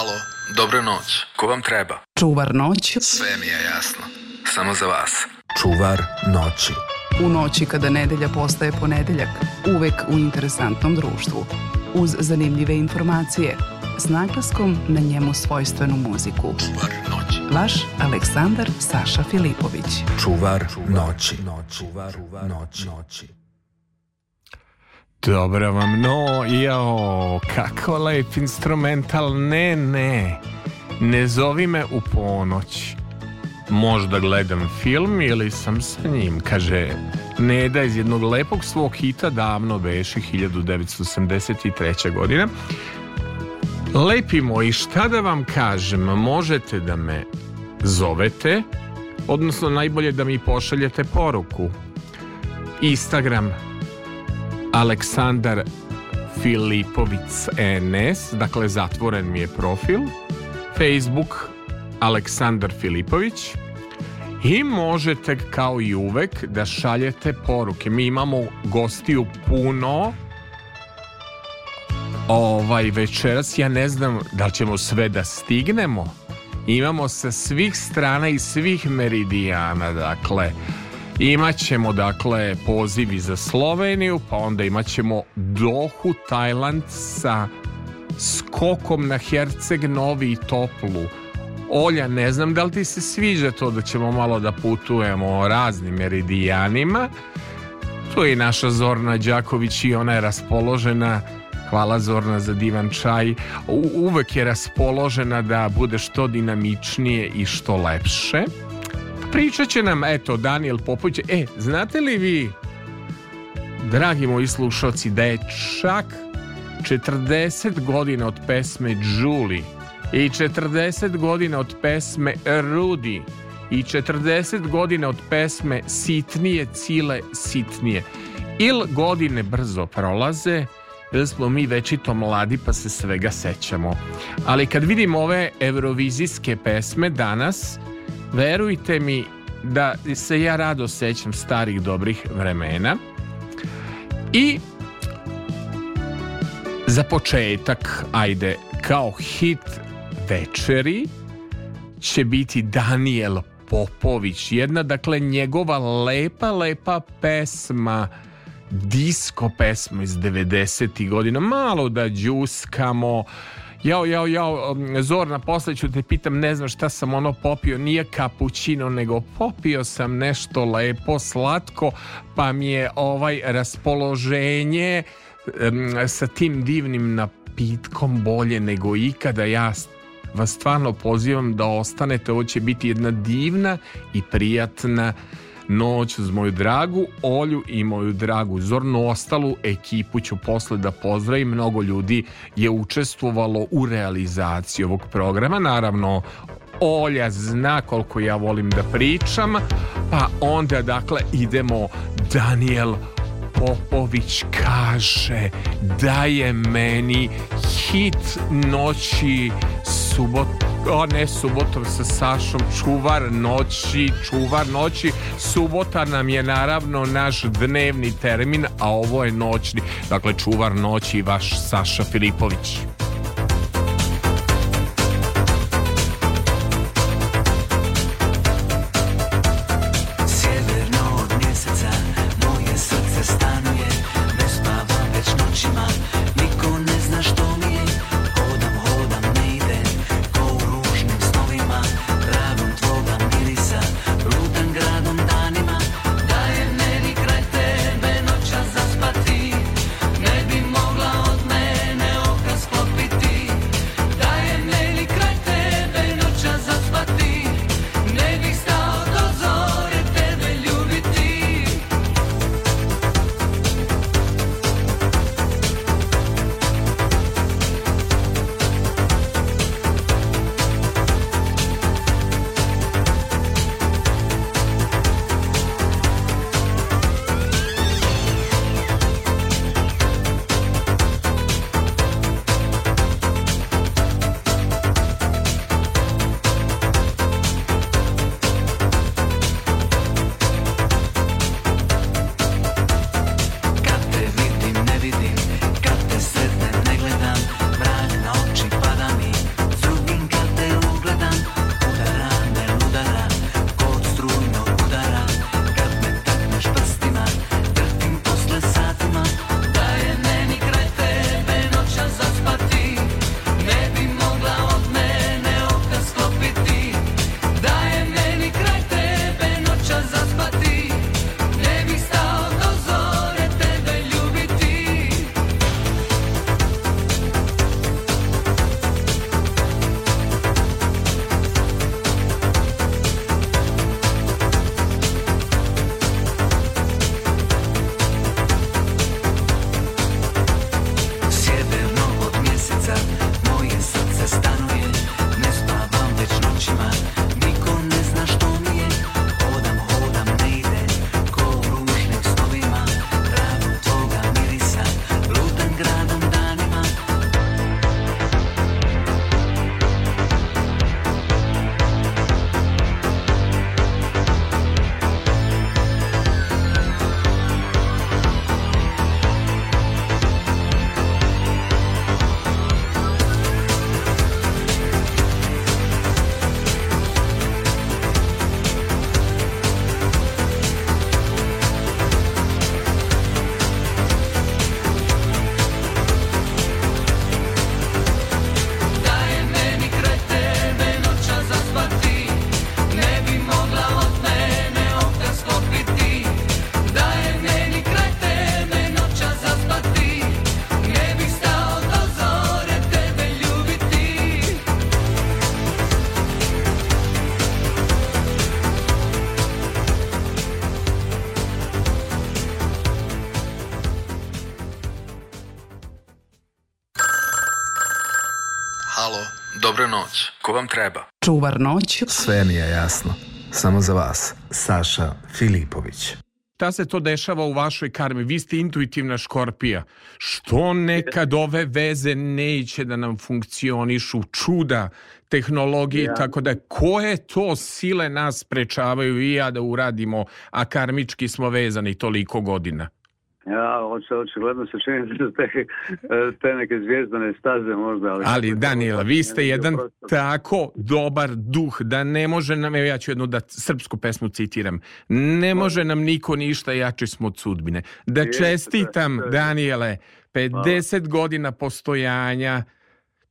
Alo, dobro noć. Ko vam treba? Čuvar noć. Sve mi je jasno. Samo za vas. Čuvar noći. U noći kada nedelja postaje ponedeljak, uvek u interesantnom društvu. Uz zanimljive informacije, s naglaskom na njemu svojstvenu muziku. Čuvar noći. Vaš Aleksandar Saša Filipović. Čuvar noći. Čuvar noći. noći. Dobro vam, no, jo, kako lep instrumental, ne, ne, ne zovi me u ponoć. Možda gledam film ili sam sa njim, kaže Neda iz jednog lepog svog hita davno beše 1983. godine. Lepi moji, šta da vam kažem, možete da me zovete, odnosno najbolje da mi pošaljete poruku. Instagram Aleksandar Filipovic NS, dakle zatvoren mi je profil, Facebook Aleksandar Filipović i možete kao i uvek da šaljete poruke. Mi imamo gostiju puno ovaj večeras, ja ne znam da li ćemo sve da stignemo. Imamo sa svih strana i svih meridijana, dakle, Imaćemo dakle pozivi za Sloveniju, pa onda imaćemo Dohu, Tajland sa skokom na Herceg Novi i Toplu. Olja, ne znam da li ti se sviđa to da ćemo malo da putujemo o raznim meridijanima. Tu je i naša Zorna Đaković i ona je raspoložena Hvala Zorna za divan čaj. U, uvek je raspoložena da bude što dinamičnije i što lepše. Pričat će nam, eto, Daniel Popović. E, znate li vi, dragi moji slušalci, da je čak 40 godina od pesme Julie i 40 godina od pesme Rudy i 40 godina od pesme Sitnije, cile, sitnije. Il godine brzo prolaze, ili smo mi većito mladi pa se svega sećamo. Ali kad vidimo ove evrovizijske pesme danas, verujte mi da se ja rado sećam starih dobrih vremena i za početak, ajde, kao hit večeri će biti Daniel Popović. Jedna, dakle, njegova lepa, lepa pesma, disko pesma iz 90. godina. Malo da džuskamo, jao, jao, jao, um, Zorna, posle ću te pitam, ne znam šta sam ono popio, nije kapućino, nego popio sam nešto lepo, slatko, pa mi je ovaj raspoloženje um, sa tim divnim napitkom bolje nego ikada ja vas stvarno pozivam da ostanete, ovo će biti jedna divna i prijatna noć uz moju dragu Olju i moju dragu Zornu. Ostalu ekipu ću posle da pozdravim. Mnogo ljudi je učestvovalo u realizaciji ovog programa. Naravno, Olja zna koliko ja volim da pričam. Pa onda, dakle, idemo Daniel Popović kaže da je meni hit noći subot o ne subotom sa Sašom čuvar noći čuvar noći subota nam je naravno naš dnevni termin a ovo je noćni dakle čuvar noći vaš Saša Filipović vam treba. Čuvar noć. Sve mi je jasno. Samo za vas, Saša Filipović. Šta se to dešava u vašoj karmi? Vi ste intuitivna škorpija. Što nekad ove veze neće da nam funkcionišu? Čuda, tehnologije, ja. tako da koje to sile nas prečavaju i ja da uradimo, a karmički smo vezani toliko godina? Ja, očigledno se čini da te, te neke zvijezdane staze možda. Ali, ali Danijela, vi ste jedan prostor. tako dobar duh da ne može nam, evo ja ću jednu da srpsku pesmu citiram, ne može nam niko ništa, jači smo od sudbine. Da čestitam, Danijele, 50 godina postojanja,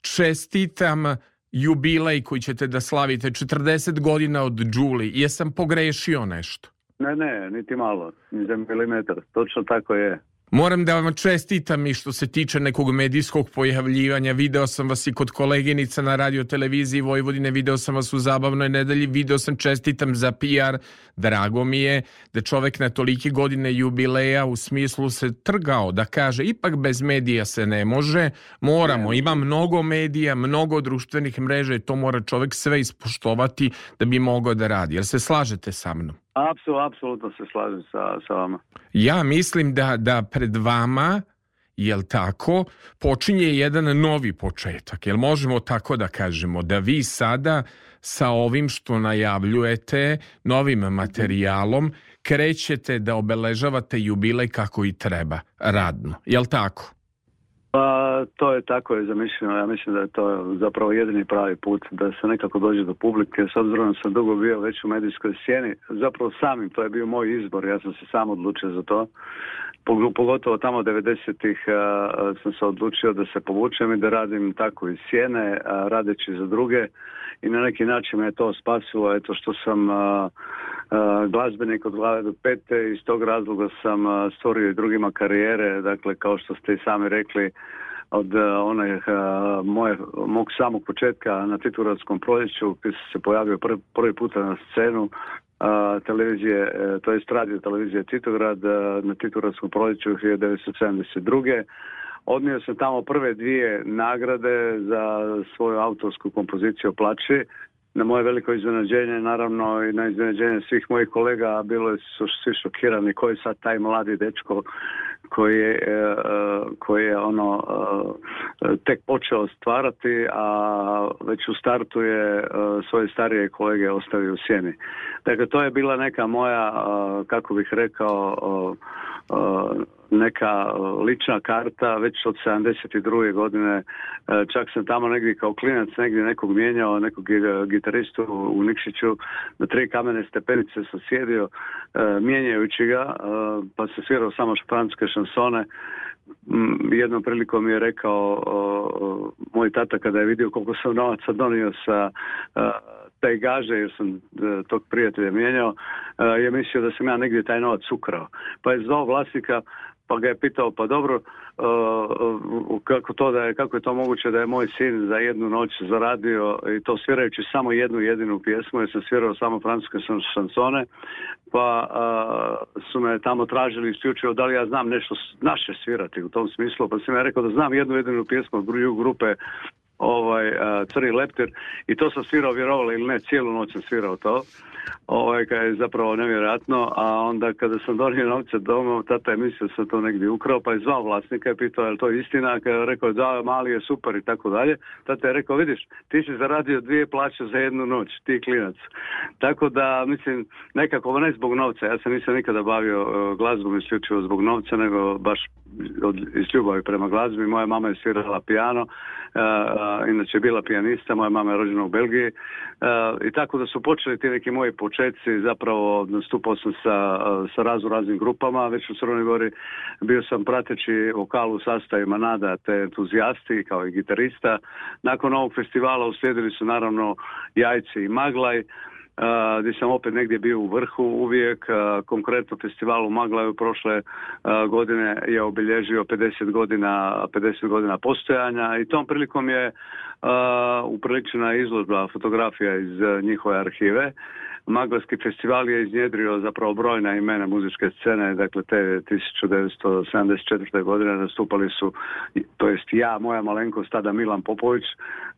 čestitam jubilej koji ćete da slavite, 40 godina od Đuli, jesam pogrešio nešto? Ne, ne, niti malo, ni za milimetar, točno tako je. Moram da vam čestitam i što se tiče nekog medijskog pojavljivanja. Video sam vas i kod koleginica na radio televiziji Vojvodine, video sam vas u zabavnoj nedelji, video sam čestitam za PR. Drago mi je da čovek na tolike godine jubileja u smislu se trgao da kaže ipak bez medija se ne može, moramo, ima mnogo medija, mnogo društvenih mreža i to mora čovek sve ispoštovati da bi mogao da radi. Jel se slažete sa mnom? Apsu, apsolutno se slažem sa, sa vama. Ja mislim da, da pred vama, jel tako, počinje jedan novi početak. Jel možemo tako da kažemo da vi sada sa ovim što najavljujete, novim materijalom, krećete da obeležavate jubilej kako i treba, radno. Jel tako? Pa to je tako je zamišljeno, ja mislim da je to zapravo jedini pravi put da se nekako dođe do publike, s obzirom da sam dugo bio već u medijskoj sjeni, zapravo samim, to je bio moj izbor, ja sam se sam odlučio za to, pogotovo tamo 90-ih sam se odlučio da se povučem i da radim tako iz sjene, radeći za druge i na neki način me je to spasilo, eto što sam a, glazbene kod glave do pete iz tog razloga sam stvorio i drugima karijere, dakle kao što ste i sami rekli od one moje, mog samog početka na Tituradskom proljeću gdje se pojavio prvi, prvi puta na scenu televizije, e, to je radio televizije Titograd na Tituradskom proljeću 1972. Odnio sam tamo prve dvije nagrade za svoju autorsku kompoziciju o plaći na moje veliko iznenađenje, naravno i na iznenađenje svih mojih kolega, bilo su svi šokirani koji sad taj mladi dečko koji je, e, koji je ono e, tek počeo stvarati, a već u startu je e, svoje starije kolege ostavio u sjeni. Dakle, to je bila neka moja, kako bih rekao, neka e, lična karta već od 72. godine. E, čak sam tamo negdje kao klinac negdje nekog mijenjao, nekog gitaristu u Nikšiću, na tri kamene stepenice sam sjedio e, mijenjajući ga, pa se svirao samo španske šansone. Mm, jednom prilikom je rekao moj tata kada je vidio koliko sam novaca donio sa taj gaže, jer sam tog prijatelja mijenjao, je mislio da sam ja negdje taj novac ukrao. Pa je zvao vlasnika pa ga je pitao pa dobro e, e, kako to da je kako je to moguće da je moj sin za jednu noć zaradio i to svirajući samo jednu jedinu pjesmu jer sam svirao samo francuske šansone pa e, su me tamo tražili isključivo da li ja znam nešto naše svirati u tom smislu pa sam ja rekao da znam jednu jedinu pjesmu grupe ovaj, Crni lepter i to sam svirao, vjerovali ili ne, cijelu noć sam svirao to. Ovaj, kad je zapravo nevjerojatno, a onda kada sam donio novce doma, tata je mislio da sam to negdje ukrao, pa je zvao vlasnika i pitao je li to istina, kada je rekao da, mali je super i tako dalje, tata je rekao, vidiš, ti si zaradio dvije plaće za jednu noć, ti klinac. Tako da, mislim, nekako, ne zbog novca, ja se nisam nikada bavio e, glazbom isključivo zbog novca, nego baš od, iz ljubavi prema glazbi. Moja mama je svirala piano, e, e, inače je bila pijanista, moja mama je rođena u Belgiji. E, I tako da su počeli ti neki moji početci, zapravo nastupao sam sa, sa razu raznim grupama, već u Crnoj Gori bio sam prateći vokalu u sastavima Nada, te entuzijasti kao i gitarista. Nakon ovog festivala uslijedili su naravno Jajce i Maglaj, a, gdje sam opet negdje bio u vrhu uvijek, konkretno festival u Maglaju prošle godine je obilježio 50 godina, 50 godina postojanja i tom prilikom je upriličena izložba fotografija iz e, njihove arhive Maglarski festival je iznjedrio zapravo brojna imena muzičke scene, dakle te 1974. godine nastupali su, to jest ja, moja malenkost, tada Milan Popović,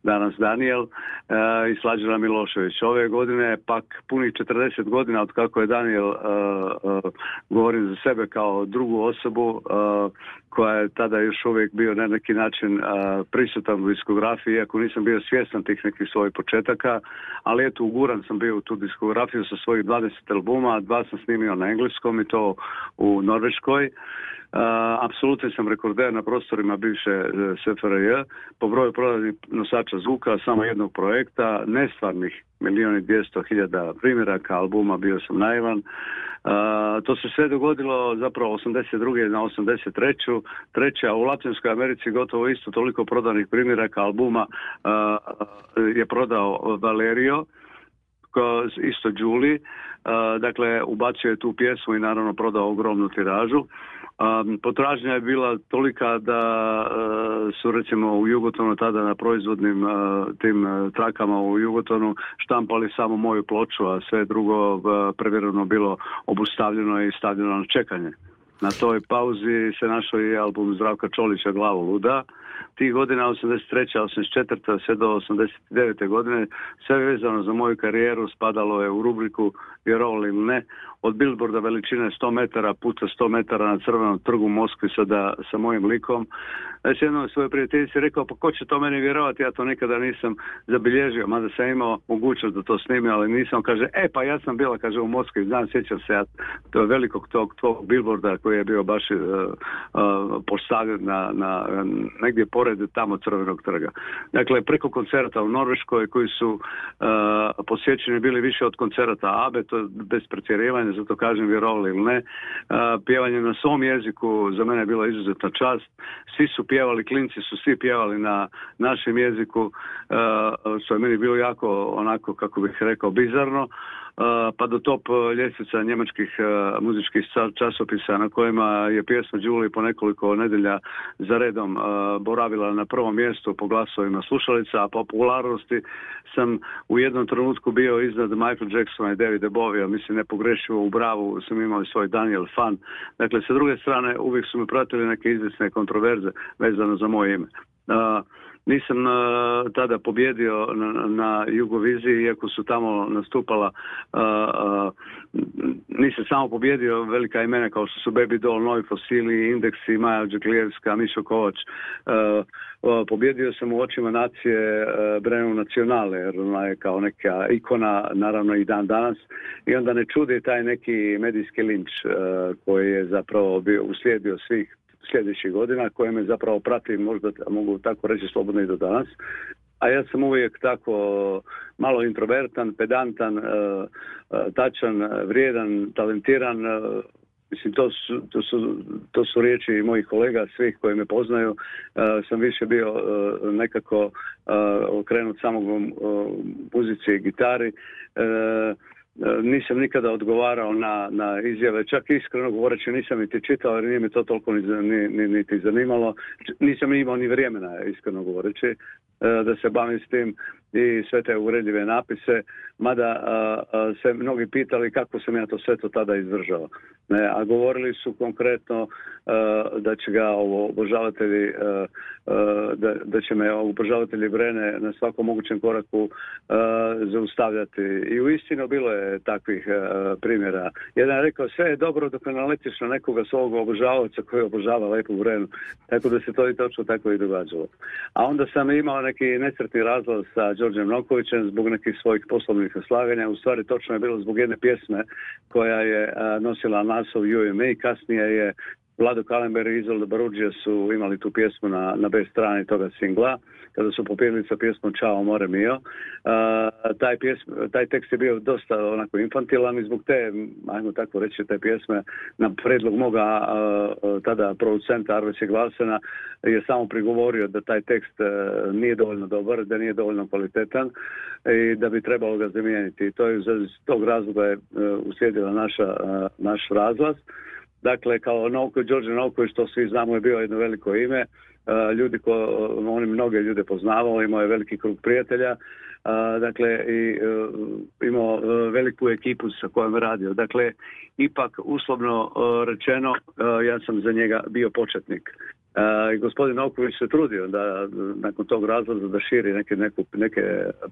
danas Daniel e, i Slađana Milošević. Ove godine pak punih 40 godina od kako je Daniel, e, e, govorim za sebe kao drugu osobu, e, koja je tada još uvijek bio na neki način a, prisutan u diskografiji, iako nisam bio svjestan tih nekih svojih početaka, ali eto, uguran sam bio u tu diskografiju sa svojih 20 albuma, dva sam snimio na engleskom i to u Norveškoj apsolutno sam rekorder na prostorima bivše e, SFRJ po broju prodanih nosača zvuka samo jednog projekta, nestvarnih milijun i dvjesto hiljada primjeraka albuma, bio sam naivan. Uh, to se sve dogodilo zapravo 82. na 83. Treća u Latinskoj Americi gotovo isto toliko prodanih primjeraka albuma uh, je prodao Valerio isto Đuli, dakle ubacio je tu pjesmu i naravno prodao ogromnu tiražu. Potražnja je bila tolika da su recimo u Jugotonu tada na proizvodnim tim trakama u Jugotonu štampali samo moju ploču, a sve drugo prevjereno bilo obustavljeno i stavljeno na čekanje. Na toj pauzi se našao i album Zdravka Čolića Glavo luda, tih godina 83. 84. sve do 89. godine sve vezano za moju karijeru spadalo je u rubriku vjerovali ili ne od bilborda veličine 100 metara puta 100 metara na crvenom trgu Moskvi sada sa mojim likom. Znači jednom svoje prijateljici rekao pa ko će to meni vjerovati ja to nikada nisam zabilježio mada sam imao mogućnost da to snimim ali nisam kaže e pa ja sam bila kaže u Moskvi znam sjećam se ja to je velikog tog tvog bilborda koji je bio baš uh, uh, postavljen na, na negdje je pored tamo Crvenog trga. Dakle, preko koncerta u Norveškoj koji su uh, posjećeni bili više od koncerta ABE, to je bez pretjerivanja, zato kažem vjerovali ili ne. Uh, pjevanje na svom jeziku za mene je bila izuzetna čast. Svi su pjevali, klinci su svi pjevali na našem jeziku, uh, što je meni bilo jako onako, kako bih rekao, bizarno pa do top e, ljestvica njemačkih e, muzičkih časopisa na kojima je pjesma Đuli po nekoliko nedelja za redom e, boravila na prvom mjestu po glasovima slušalica, a popularnosti sam u jednom trenutku bio iznad Michael Jacksona i Davida Bovija, mislim ne nepogrešivo u bravu sam imao svoj Daniel Fan. Dakle, sa druge strane uvijek su me pratili neke izvesne kontroverze vezane za moje ime. Uh, Nisam e, tada pobjedio na, na Jugoviziji, iako su tamo nastupala, uh, nisam samo pobjedio velika imena kao što su Baby Doll, Novi Fosili, Indeksi, Maja Đuklijevska, Mišo Kovač. Pobjedio sam u očima nacije Brenu Nacionale, jer ona je kao neka ikona, naravno i dan danas. I onda ne čude taj neki medijski linč koji je zapravo bio uslijedio svih sljedećih godina koje me zapravo prati možda mogu tako reći slobodno i do danas a ja sam uvijek tako malo introvertan, pedantan, e, e, tačan, e, vrijedan, talentiran. Mislim, to su, to, su, to su riječi mojih kolega, svih koji me poznaju. sam više bio nekako okrenut samog muzici i gitari nisam nikada odgovarao na, na izjave, čak iskreno govoreći nisam niti čitao jer nije mi to toliko ni, ni, niti zanimalo, nisam imao ni vremena iskreno govoreći e, da se bavim s tim i sve te uredljive napise, mada a, a, se mnogi pitali kako sam ja to sve to tada izdržao. Ne, a govorili su konkretno a, da će ga ovo obožavatelji da, da, će me obožavatelji Brene na svakom mogućem koraku zaustavljati. I u istinu bilo je takvih primjera. Jedan je rekao sve je dobro dok ne naletiš na nekoga svog obožavaca koji obožava lepu Brenu. Tako da se to i točno tako i događalo. A onda sam imao neki nesretni razlog sa Đorđem Novkovićem zbog nekih svojih poslovnih slaganja. U stvari točno je bilo zbog jedne pjesme koja je nosila nasov UMA, kasnije je Vlado Kalember i Izolda Baruđija su imali tu pjesmu na, na bez strani toga singla, kada su popijeli sa pjesmom Ćao more mio. Uh, taj, pjesm, taj tekst je bio dosta onako infantilan i zbog te, ajmo tako reći, te pjesme na predlog moga uh, tada producenta Arveća Glasena je samo prigovorio da taj tekst uh, nije dovoljno dobar, da nije dovoljno kvalitetan i da bi trebalo ga zamijeniti. I to je iz tog razloga je e, uslijedila naša, naš razlaz. Dakle, kao Novko, Đorđe Novković, što svi znamo, je bio jedno veliko ime. E, ljudi ko, on mnoge ljude poznavao, imao je veliki krug prijatelja. E, dakle, i e, imao veliku ekipu sa kojom je radio. Dakle, ipak, uslovno rečeno, ja sam za njega bio početnik. I gospodin Novković se trudio da nakon tog razloga da širi neke, neku, neke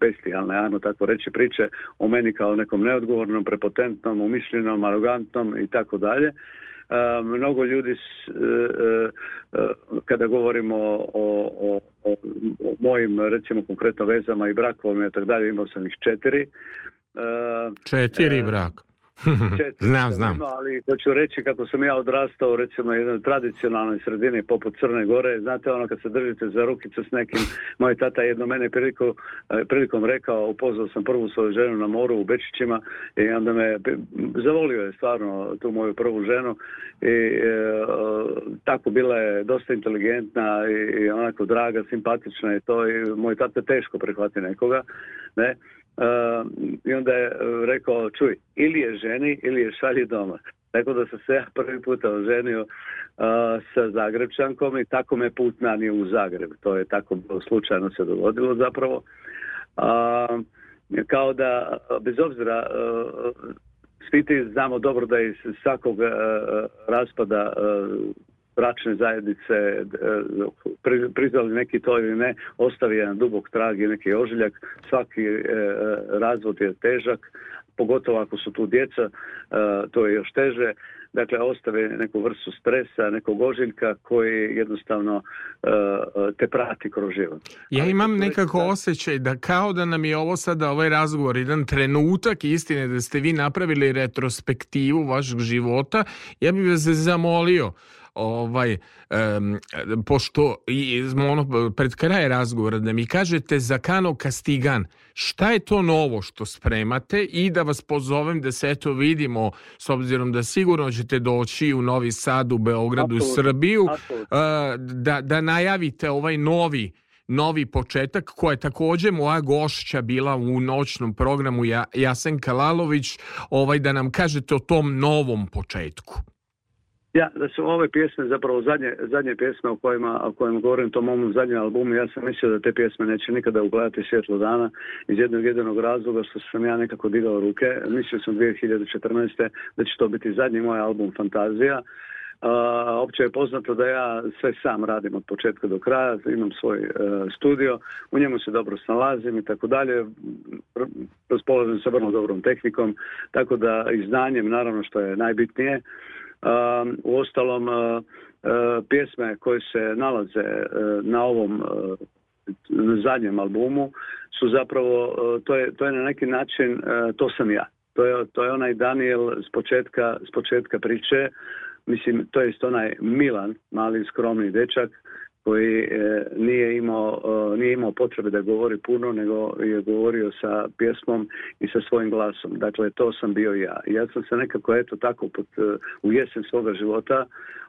bestijalne, ajmo tako reći, priče o meni kao nekom neodgovornom, prepotentnom, umišljenom, arogantnom i tako dalje mnogo ljudi e, e, e, kada govorimo o, o, o mojim recimo konkretno vezama i brakovima i tako dalje imao sam ih četiri četiri braka Četiri, znam, znam. Ali hoću reći kako sam ja odrastao recimo u jednoj tradicionalnoj sredini poput Crne Gore, znate ono kad se držite za rukicu s nekim, moj tata jedno mene priliku, e, prilikom rekao, upoznao sam prvu svoju ženu na moru u Bečićima i onda me zavolio je stvarno tu moju prvu ženu i e, tako bila je dosta inteligentna i, i onako draga, simpatična i to i moj tata teško prihvati nekoga, ne, Uh, I onda je uh, rekao, čuj, ili je ženi, ili je šalji doma. Tako da sam se ja prvi put oženio uh, sa Zagrebčankom i tako me put nanio u Zagreb. To je tako slučajno se dogodilo zapravo. Uh, kao da, uh, bez obzira, uh, svi ti znamo dobro da iz svakog raspada bračne zajednice e, e, priznali neki to ili ne, ostavi jedan dubog trag i neki ožiljak. Svaki e, razvod je težak, pogotovo ako su tu djeca, to je još teže. Dakle, ostave neku vrstu stresa, nekog ožiljka koji jednostavno te prati kroz život. Ja imam nekako da. osjećaj da kao da nam je ovo sada ovaj razgovor, jedan trenutak istine da ste vi napravili retrospektivu vašeg života. Ja bih vas zamolio ovaj, um, pošto i, ono, pred kraj razgovora da mi kažete za Kano Kastigan, šta je to novo što spremate i da vas pozovem da se eto vidimo, s obzirom da sigurno ćete doći u Novi Sad, u Beogradu, Absolut. Srbiju, eh, Absolut. da, da najavite ovaj novi novi početak koja je takođe moja gošća bila u noćnom programu ja, Jasenka Lalović ovaj da nam kažete o tom novom početku Ja, da su ove pjesme zapravo zadnje, zadnje pjesme o kojima, o kojima govorim, to mom zadnjem albumu, ja sam mislio da te pjesme neće nikada ugledati svjetlo dana iz jednog jedinog razloga što sam ja nekako digao ruke. Mislio sam 2014. da će to biti zadnji moj album Fantazija. Uh, opće je poznato da ja sve sam radim od početka do kraja, imam svoj uh, studio, u njemu se dobro snalazim i tako dalje, raspolažem sa vrlo dobrom tehnikom, tako da i znanjem naravno što je najbitnije. Ehm, U ostalom, e, e, pjesme koje se nalaze e, na ovom zadnjem albumu su zapravo, to je, to je na neki način, to sam ja. To je, to je onaj Daniel s početka, s početka priče, mislim, to jest onaj Milan, mali skromni dečak, koji e, nije imao, e, nije imao potrebe da govori puno, nego je govorio sa pjesmom i sa svojim glasom. Dakle, to sam bio ja. Ja sam se nekako, eto tako, pod, e, u jesen svoga života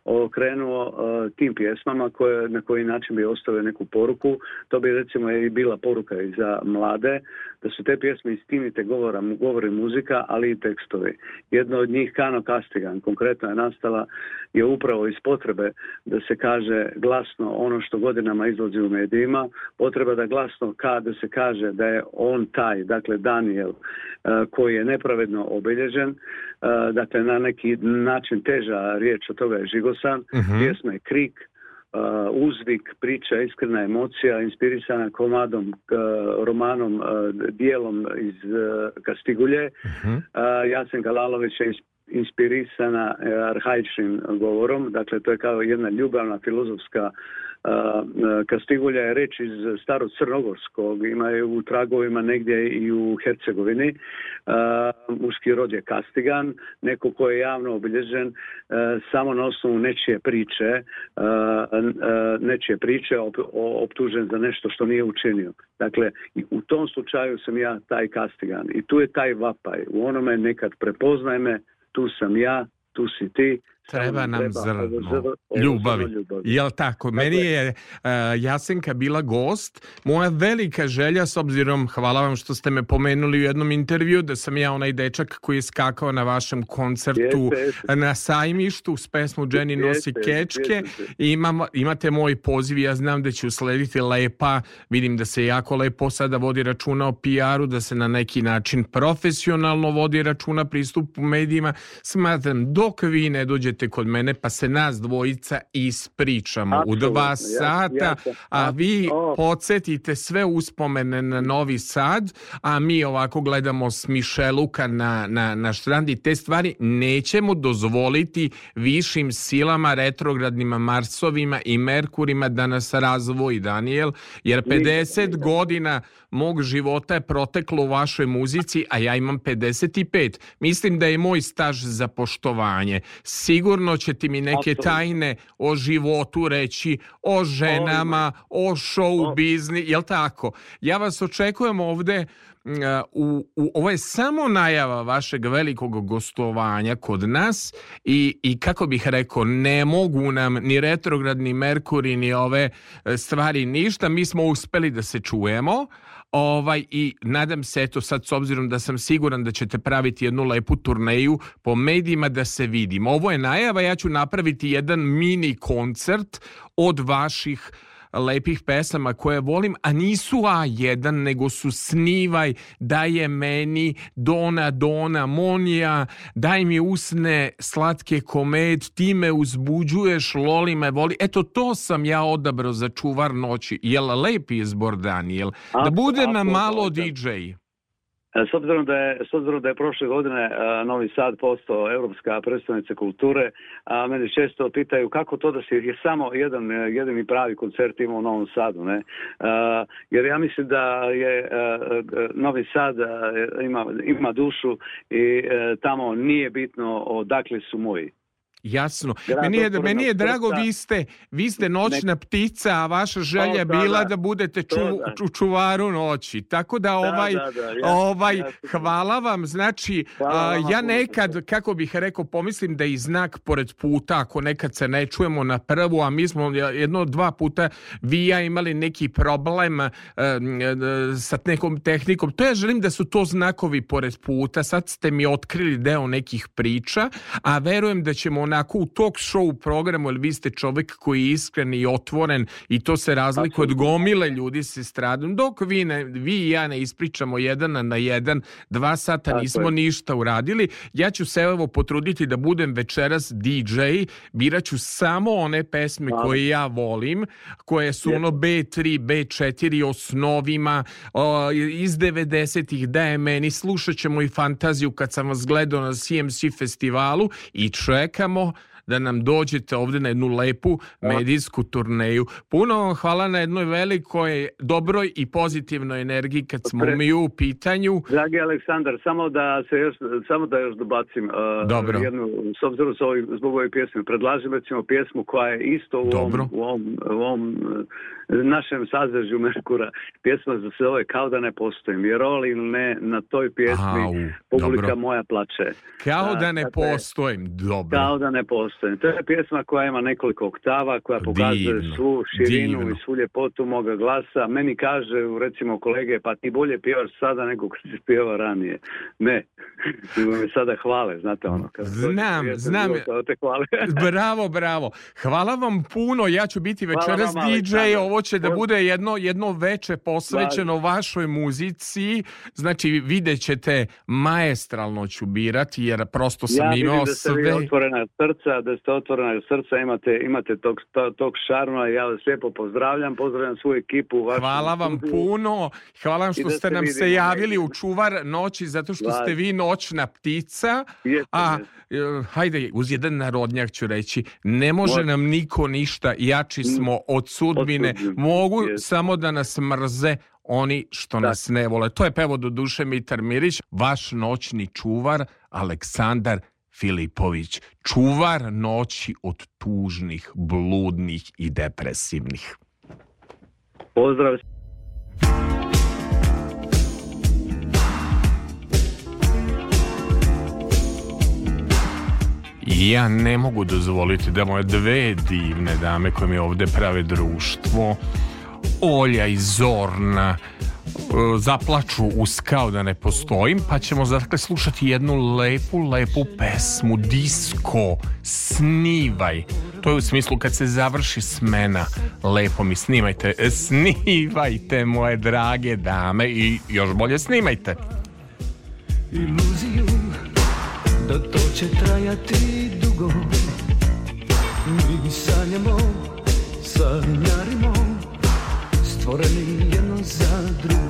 okrenuo tim pjesmama koje, na koji način bi ostavio neku poruku. To bi recimo i bila poruka i za mlade, da su te pjesme istinite govora, govori muzika, ali i tekstovi. Jedno od njih, Kano Kastigan, konkretno je nastala, je upravo iz potrebe da se kaže glasno ono što godinama izlazi u medijima, potreba da glasno kada se kaže da je on taj, dakle Daniel, e, koji je nepravedno obilježen, e, dakle na neki način teža riječ od toga je žigosan, uh-huh. je krik, e, uzvik, priča, iskrena emocija, inspirisana komadom, romanom, dijelom iz Kastigulje. Uh-huh. Mhm. Jacen Galalović je inspirisana e, arhaičnim govorom, dakle to je kao jedna ljubavna filozofska e, e, Kastigulja je reč iz starog crnogorskog, ima je u tragovima negdje i u Hercegovini. uski rod je Kastigan, neko ko je javno obilježen samo na osnovu nečije priče, nečije priče optužen za nešto što nije učinio. Dakle, u tom slučaju sam ja taj Kastigan i tu je taj vapaj. U onome nekad prepoznaj me, tous amis, tous cités, Treba nam treba, zrno, ljubavi. ljubavi. Jel tako? Dakle, Meni je uh, Jasenka bila gost. Moja velika želja, s obzirom, hvala vam što ste me pomenuli u jednom intervju, da sam ja onaj dečak koji je skakao na vašem koncertu jeste, na sajmištu s pesmu Jenny nosi jeste, kečke. Imam, imate moj poziv, ja znam da će uslediti lepa, vidim da se jako lepo sada vodi računa o PR-u, da se na neki način profesionalno vodi računa pristupu medijima. Smatram, dok vi ne dođete dođete kod mene pa se nas dvojica ispričamo Absolutno, u dva sata, ja, ja a vi oh. podsjetite sve uspomene na Novi Sad, a mi ovako gledamo s Mišeluka na, na, na štrand i te stvari nećemo dozvoliti višim silama, retrogradnima Marsovima i Merkurima da nas razvoji, Daniel, jer 50 Nikad. godina mog života je proteklo u vašoj muzici, a ja imam 55. Mislim da je moj staž za poštovanje. Sigurno sigurno će ti mi neke Absolut. tajne o životu reći, o ženama, o, show o... bizni, jel tako? Ja vas očekujem ovde e, u, u, ovo je samo najava vašeg velikog gostovanja kod nas i, i kako bih rekao ne mogu nam ni retrogradni Merkuri ni ove e, stvari ništa mi smo uspeli da se čujemo Ovaj, I nadam se, eto sad s obzirom da sam siguran da ćete praviti jednu lepu turneju po medijima da se vidimo. Ovo je najava, ja ću napraviti jedan mini koncert od vaših lepih pesama koje volim, a nisu A1, nego su Snivaj, Daj je meni, Dona, Dona, Monija, Daj mi usne, Slatke komed, Ti me uzbuđuješ, Loli me voli. Eto, to sam ja odabrao za čuvar noći. Jel lepi izbor, Daniel? Da bude nam malo DJ. E, s obzirom da je, s obzirom da je prošle godine a, e, Novi Sad postao Evropska predstavnica kulture, a, mene često pitaju kako to da se je samo jedan e, jedini pravi koncert ima u Novom Sadu, ne? A, jer ja mislim da je Novi Sad ima, ima dušu i tamo nije bitno odakle su moji. Jasno. Drago, meni je, meni je drago, vi ste, vi ste noćna nek... ptica, a vaša želja je da, bila da, da budete ču, da. čuvaru noći. Tako da, da ovaj, da, da ja, ovaj ja, hvala vam. Znači, hvala a, ja nekad, kako bih rekao, pomislim da je i znak pored puta, ako nekad se ne čujemo na prvu, a mi smo jedno, dva puta vi ja imali neki problem a, eh, a, eh, sa nekom tehnikom. To ja želim da su to znakovi pored puta. Sad ste mi otkrili deo nekih priča, a verujem da ćemo onako u talk show programu, jer vi ste čovek koji je iskren i otvoren i to se razlikuje od gomile ljudi se stradom, dok vi, ne, vi i ja ne ispričamo jedan na jedan, dva sata nismo ništa uradili. Ja ću se evo potruditi da budem večeras DJ, biraću samo one pesme koje ja volim, koje su ono B3, B4 osnovima iz 90-ih da je meni, slušat ćemo i fantaziju kad sam vas gledao na CMC festivalu i čekamo now da nam dođete ovde na jednu lepu medijsku turneju. Puno vam hvala na jednoj velikoj dobroj i pozitivnoj energiji kad smo Pre... mi u pitanju. Dragi Aleksandar, samo da se još, samo da još dobacim uh, Dobro. jednu, s obzirom s ovim, zbog ove pjesme, predlažem recimo pjesmu koja je isto u Dobro. ovom, u ovom, u ovom e, našem sazežju Merkura. Pjesma za se zove Kao da ne postojim, jer oli ne na toj pjesmi Au, publika dobro. moja plače. Kao da, da ne postojim, dobro. Kao da ne postojim odustane. To je pjesma koja ima nekoliko oktava, koja pa pokazuje divno, svu širinu divno. i svu ljepotu moga glasa. Meni kaže, recimo kolege, pa ti bolje pjevaš sada nego kad si pjevao ranije. Ne, nego me sada hvale, znate ono. Kad znam, pjesma, znam. Te hvale. bravo, bravo. Hvala vam puno, ja ću biti večeras Hvala DJ, Aleksandar. ovo će da bude jedno, jedno veče posvećeno da. vašoj muzici. Znači, vidjet ćete, maestralno ću birati, jer prosto sam ja imao sve... Ja vidim da ste vi otvorena srca, da ste otvorena srca, imate, imate tog, tog šarma i ja vas lijepo pozdravljam, pozdravljam svu ekipu. Vašu hvala vam studiju. puno, hvala vam što da ste, ste nam se javili u čuvar noći, zato što hvala. ste vi noćna ptica, jeste, a jeste. E, hajde, uz jedan narodnjak ću reći, ne može Mor... nam niko ništa, jači smo od sudbine, od sudbine. mogu jeste. samo da nas mrze, oni što da. nas ne vole. To je pevo do duše Mitar Mirić, vaš noćni čuvar Aleksandar Filipović, čuvar noći od tužnih, bludnih i depresivnih. Pozdrav. Ja ne mogu dozvoliti da moje dve divne dame koje mi ovde prave društvo, Olja i Zorna, E, zaplaču uz kao da ne postojim pa ćemo dakle slušati jednu lepu lepu pesmu disco, snivaj to je u smislu kad se završi smena lepo mi snimajte snivajte moje drage dame i još bolje snimajte iluziju da to će trajati dugo mi sanjamo sanjarimo stvoreni jedno za drugo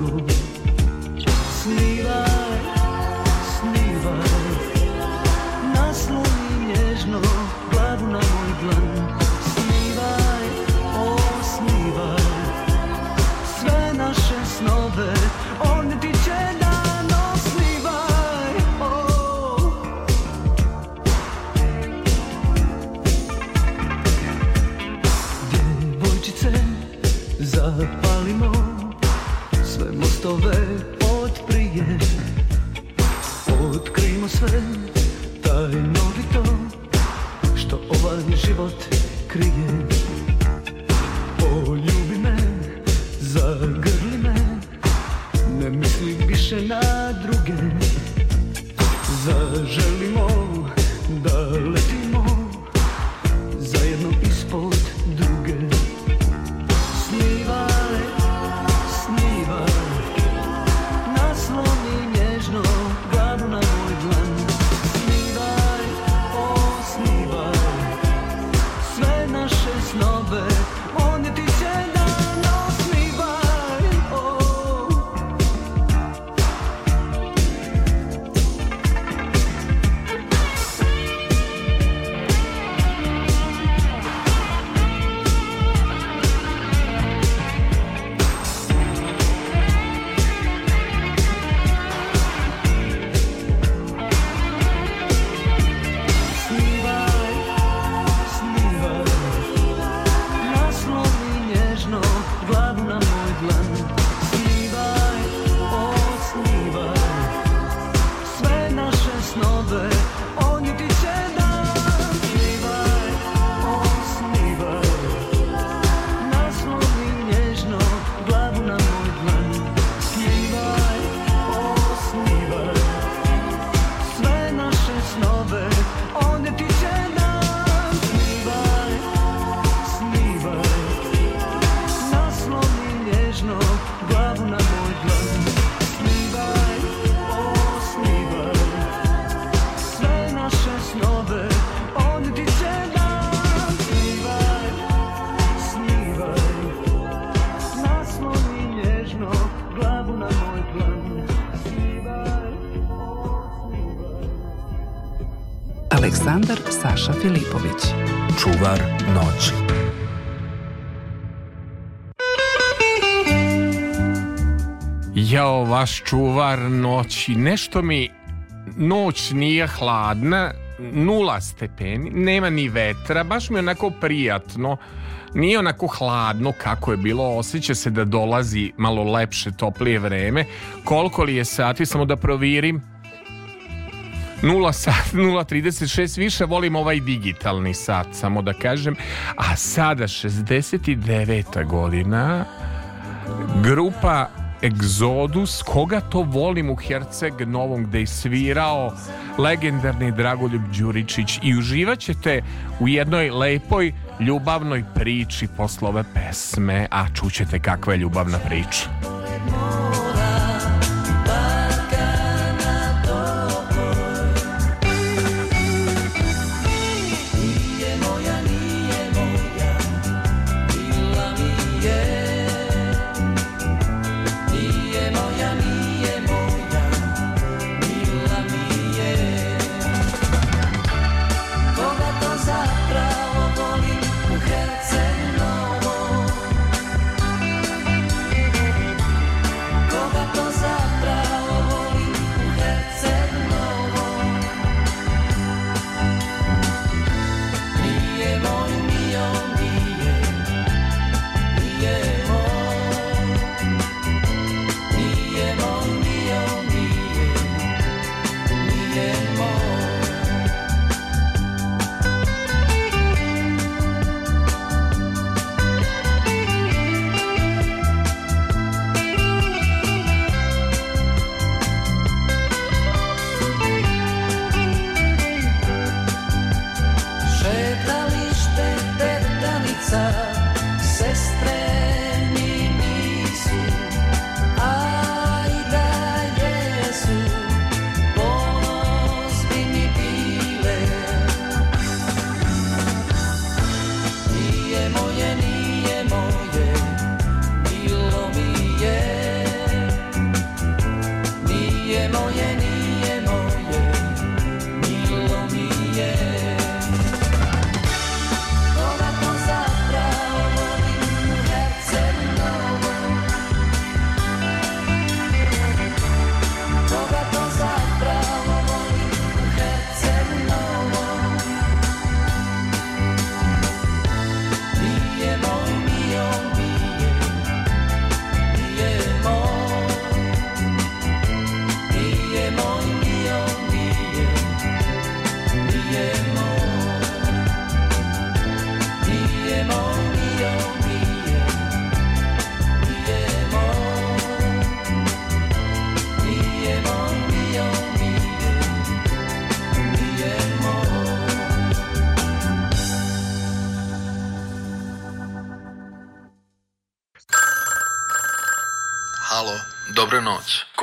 sve tajnovito Što ovaj život krije Poljubi me, zagrli me Ne misli više na drugo Aleksandar Saša Filipović. Čuvar noći. Jao, vaš čuvar noći. Nešto mi noć nije hladna, nula stepeni, nema ni vetra, baš mi je onako prijatno. Nije onako hladno kako je bilo, osjeća se da dolazi malo lepše, toplije vreme. Koliko li je sati, samo da provirim. 0 sat, 0.36 više volim ovaj digitalni sat, samo da kažem. A sada 69. godina grupa Exodus, koga to volim u Herceg Novom gde je svirao legendarni Dragoljub Đuričić i uživat ćete u jednoj lepoj ljubavnoj priči poslove pesme, a čućete kakva je ljubavna priča.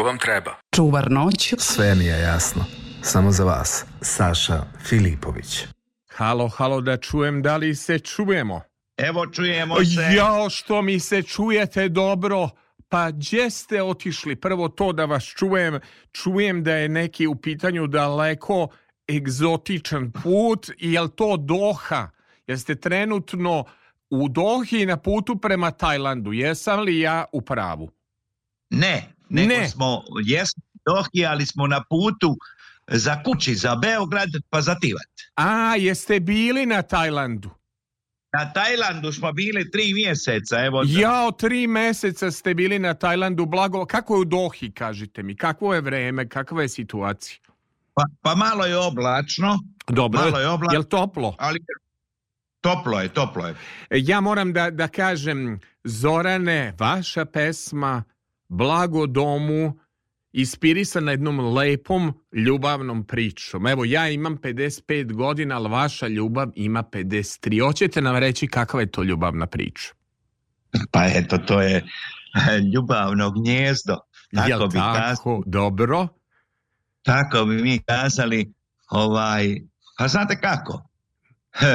koliko vam treba. Čuvar noć. Sve mi je jasno. Samo za vas, Saša Filipović. Halo, halo, da čujem, da li se čujemo? Evo čujemo se. Jao što mi se čujete dobro. Pa gdje ste otišli? Prvo to da vas čujem. Čujem da je neki u pitanju daleko egzotičan put. Jel to Doha? Jeste trenutno u Dohi na putu prema Tajlandu. Jesam li ja u pravu? Ne, nego ne. smo, jesmo Dohi, ali smo na putu za kući, za Beograd, pa za Tivat. A, jeste bili na Tajlandu? Na Tajlandu smo bili tri mjeseca, evo. Da. Jao, tri mjeseca ste bili na Tajlandu, blago. Kako je u Dohi, kažite mi? Kakvo je vreme, kakva je situacija? Pa, pa malo je oblačno. Dobro, malo je, oblačno, je li toplo? Ali Toplo je, toplo je. Ja moram da, da kažem, Zorane, vaša pesma blago domu, ispirisan jednom lepom ljubavnom pričom. Evo, ja imam 55 godina, ali vaša ljubav ima 53. Hoćete nam reći kakva je to ljubavna priča? Pa eto, to je eh, ljubavno gnjezdo. Tako Jel bi tako? Kazali, dobro. Tako bi mi kazali, ovaj, pa znate kako? H,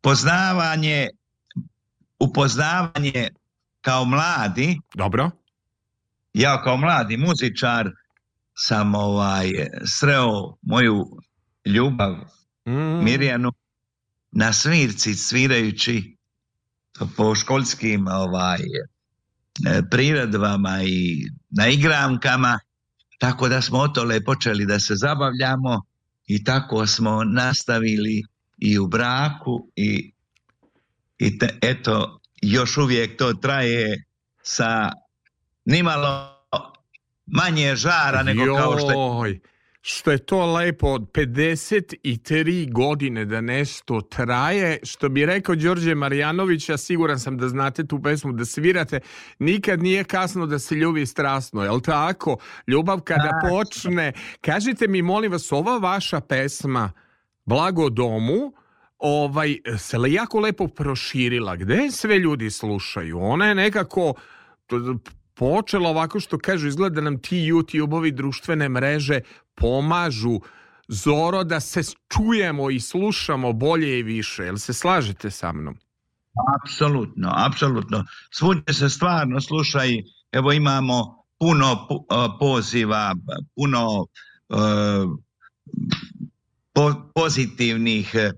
poznavanje, upoznavanje kao mladi. Dobro ja kao mladi muzičar sam ovaj, sreo moju ljubav mm. Mirjanu na svirci svirajući po školskim ovaj, e, priredbama i na igrankama tako da smo otole počeli da se zabavljamo i tako smo nastavili i u braku i, i te, eto još uvijek to traje sa nimalo manje žara nego Joj, kao što je... Što je to lepo, od 53 godine da nešto traje, što bi rekao Đorđe Marjanović, ja siguran sam da znate tu pesmu, da svirate, nikad nije kasno da se ljubi strasno, je jel tako? Ljubav kada da. počne, kažite mi molim vas, ova vaša pesma, Blago domu, ovaj, se jako lepo proširila, gde sve ljudi slušaju? Ona je nekako počela ovako što kažu, izgleda da nam ti YouTube-ovi društvene mreže pomažu Zoro da se čujemo i slušamo bolje i više. Jel se slažete sa mnom? Apsolutno, apsolutno. Svudje se stvarno slušaj. evo imamo puno e, poziva, puno uh, po, pozitivnih e,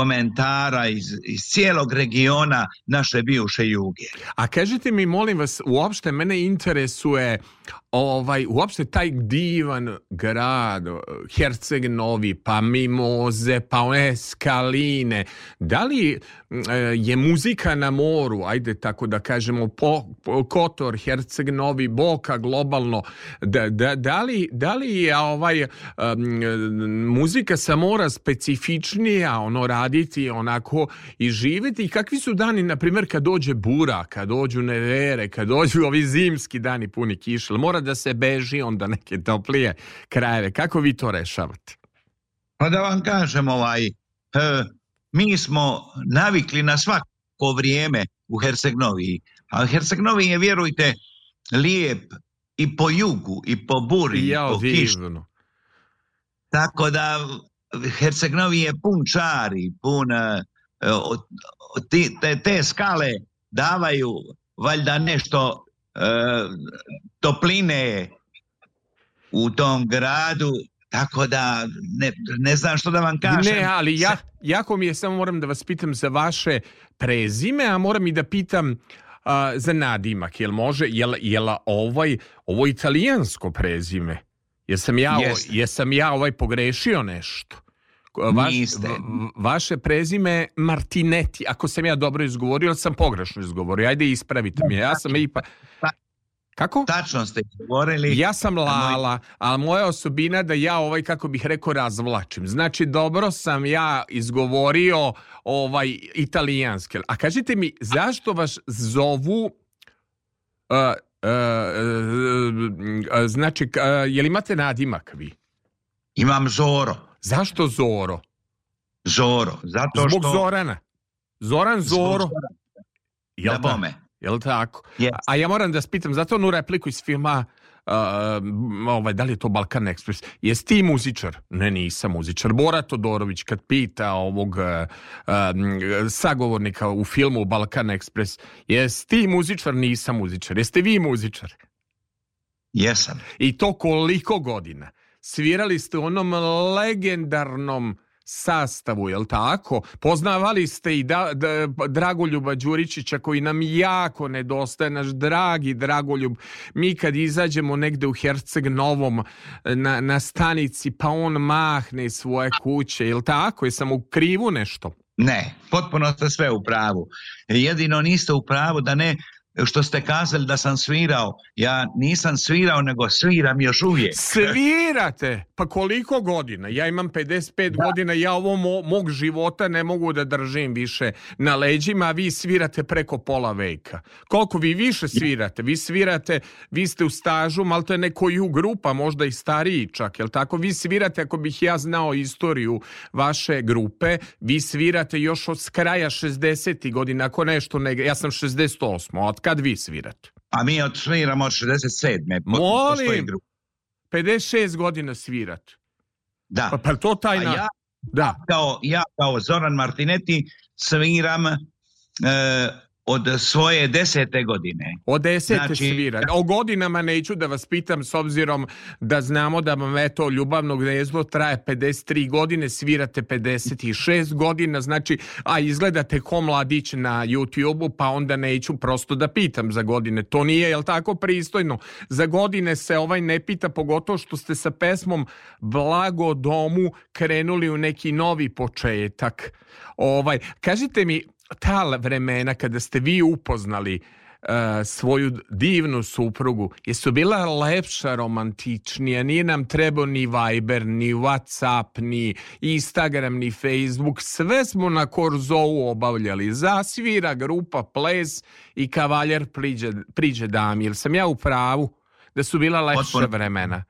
komentara iz, iz cijelog regiona naše bivše juge. A kažite mi, molim vas, uopšte mene interesuje ovaj, uopšte taj divan grad, eh, Herceg Novi, pa Mimoze, pa one skaline, da li eh, je muzika na moru, ajde tako da kažemo, po, po Kotor, Herceg Novi, Boka, globalno, da, da, da, li, da li je ovaj, um, muzika sa mora specifičnija, ono, raditi onako i živeti? i kakvi su dani, na primjer, kad dođe bura, kad dođu nevere, kad dođu ovi zimski dani puni kišla, mora da se beži onda neke toplije krajeve. Kako vi to rešavate? Pa da vam kažem ovaj, e, mi smo navikli na svako vrijeme u Hercegnoviji, a Hercegnovi je, vjerujte, lijep i po jugu, i po buri, ja, i po kiši. Tako da Hercegnovi je pun čari, pun e, te, te skale davaju valjda nešto e, topline u tom gradu, tako da ne, ne znam što da vam kažem. Ne, ali ja, jako mi je, samo moram da vas pitam za vaše prezime, a moram i da pitam a, za nadimak, jel može, jel, jel ovaj, ovo italijansko prezime? Jesam ja, Jeste. jesam ja ovaj pogrešio nešto? Vaš, Niste. Vaše prezime Martinetti, ako sam ja dobro izgovorio, ali sam pogrešno izgovorio. Ajde ispravite mi. Ja znači, sam ipak pa- Kako? Tačno ste govorili. Ja sam lala, a moja osobina da ja ovaj, kako bih rekao, razvlačim. Znači, dobro sam ja izgovorio ovaj italijanski. A kažite mi, zašto vas zovu... Uh, uh, uh, znači, e, je li imate nadimak vi? Imam Zoro. Zašto Zoro? Zoro. Zato Zbog što... Zorana. Zoran Zoro. Zbog Zorana. Jel da bome. Jel tako? Yes. A ja moram da spitam, zato onu repliku iz filma Uh, ovaj, da li je to Balkan Express, jesi ti muzičar? Ne, nisam muzičar. Bora Todorović kad pita ovog uh, um, sagovornika u filmu Balkan Express, jesi ti muzičar? Nisam muzičar. Jeste vi muzičar? Jesam. I to koliko godina? Svirali ste onom legendarnom sastavu, jel tako? Poznavali ste i da, da, Dragoljuba Đuričića koji nam jako nedostaje, naš dragi Dragoljub. Mi kad izađemo negde u Herceg Novom e, na, na stanici, pa on mahne svoje kuće, jel tako? Jesam u krivu nešto? Ne, potpuno ste sve u pravu. Jedino niste u pravu da ne što ste kazali da sam svirao, ja nisam svirao, nego sviram još uvijek. Svirate? Pa koliko godina? Ja imam 55 da. godina, ja ovo mo mog života ne mogu da držim više na leđima, a vi svirate preko pola veka. Koliko vi više svirate? Vi svirate, vi ste u stažu, malo to je neko u grupa, možda i stariji čak, jel tako? Vi svirate, ako bih ja znao istoriju vaše grupe, vi svirate još od kraja 60. godina, ako nešto ne... Ja sam 68. Od kad vi svirate? A mi od sviramo od 67. Molim, 56 godina svirat. Da. Pa, pa to tajna... A ja, da. Kao, ja kao Zoran Martinetti sviram e, od svoje desete godine. Od desete znači, svira. Da. O godinama neću da vas pitam s obzirom da znamo da vam eto ljubavno gnezdo traje 53 godine, svirate 56 godina, znači a izgledate ko mladić na YouTubeu, pa onda neću prosto da pitam za godine. To nije jel tako pristojno. Za godine se ovaj ne pita pogotovo što ste sa pesmom Blago domu krenuli u neki novi početak. Ovaj kažite mi ta vremena kada ste vi upoznali e, svoju divnu suprugu jesu bila lepša romantičnija nije nam trebao ni Viber ni Whatsapp, ni Instagram ni Facebook, sve smo na Korzovu obavljali, zasvira grupa ples i kavaljer priđe, priđe dami, jel sam ja u pravu da su bila lepša potpuno, vremena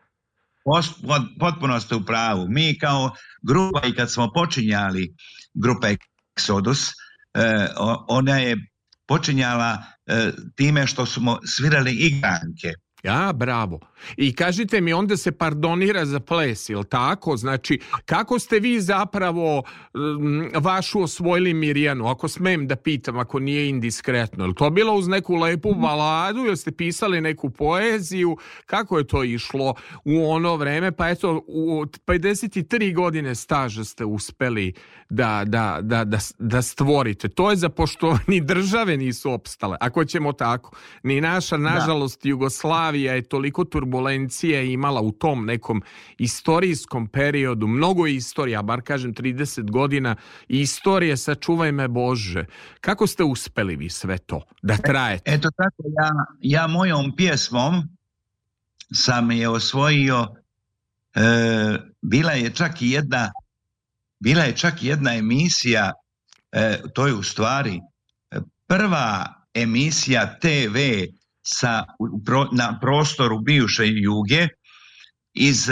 potpuno ste u pravu mi kao grupa i kad smo počinjali grupa Exodus E, ona je počinjala e, time što smo svirali igranke. Ja, bravo. I kažite mi, onda se pardonira za ples, jel tako? Znači, kako ste vi zapravo um, vašu osvojili Mirjanu, ako smem da pitam, ako nije indiskretno? Jel to bilo uz neku lepu baladu, jel ste pisali neku poeziju? Kako je to išlo u ono vreme? Pa eto, u 53 godine staža ste uspeli da, da, da, da, da stvorite. To je za poštovani države nisu opstale, ako ćemo tako. Ni naša, da. nažalost, Jugoslavija je toliko turbulentna turbulencija je imala u tom nekom istorijskom periodu, mnogo je istorija, bar kažem 30 godina, istorije, sačuvaj me Bože. Kako ste uspeli vi sve to da e, trajete? eto tako, ja, ja mojom pjesmom sam je osvojio, e, bila je čak i jedna bila je čak jedna emisija, e, to je u stvari e, prva emisija TV sa, na prostoru bivše juge iz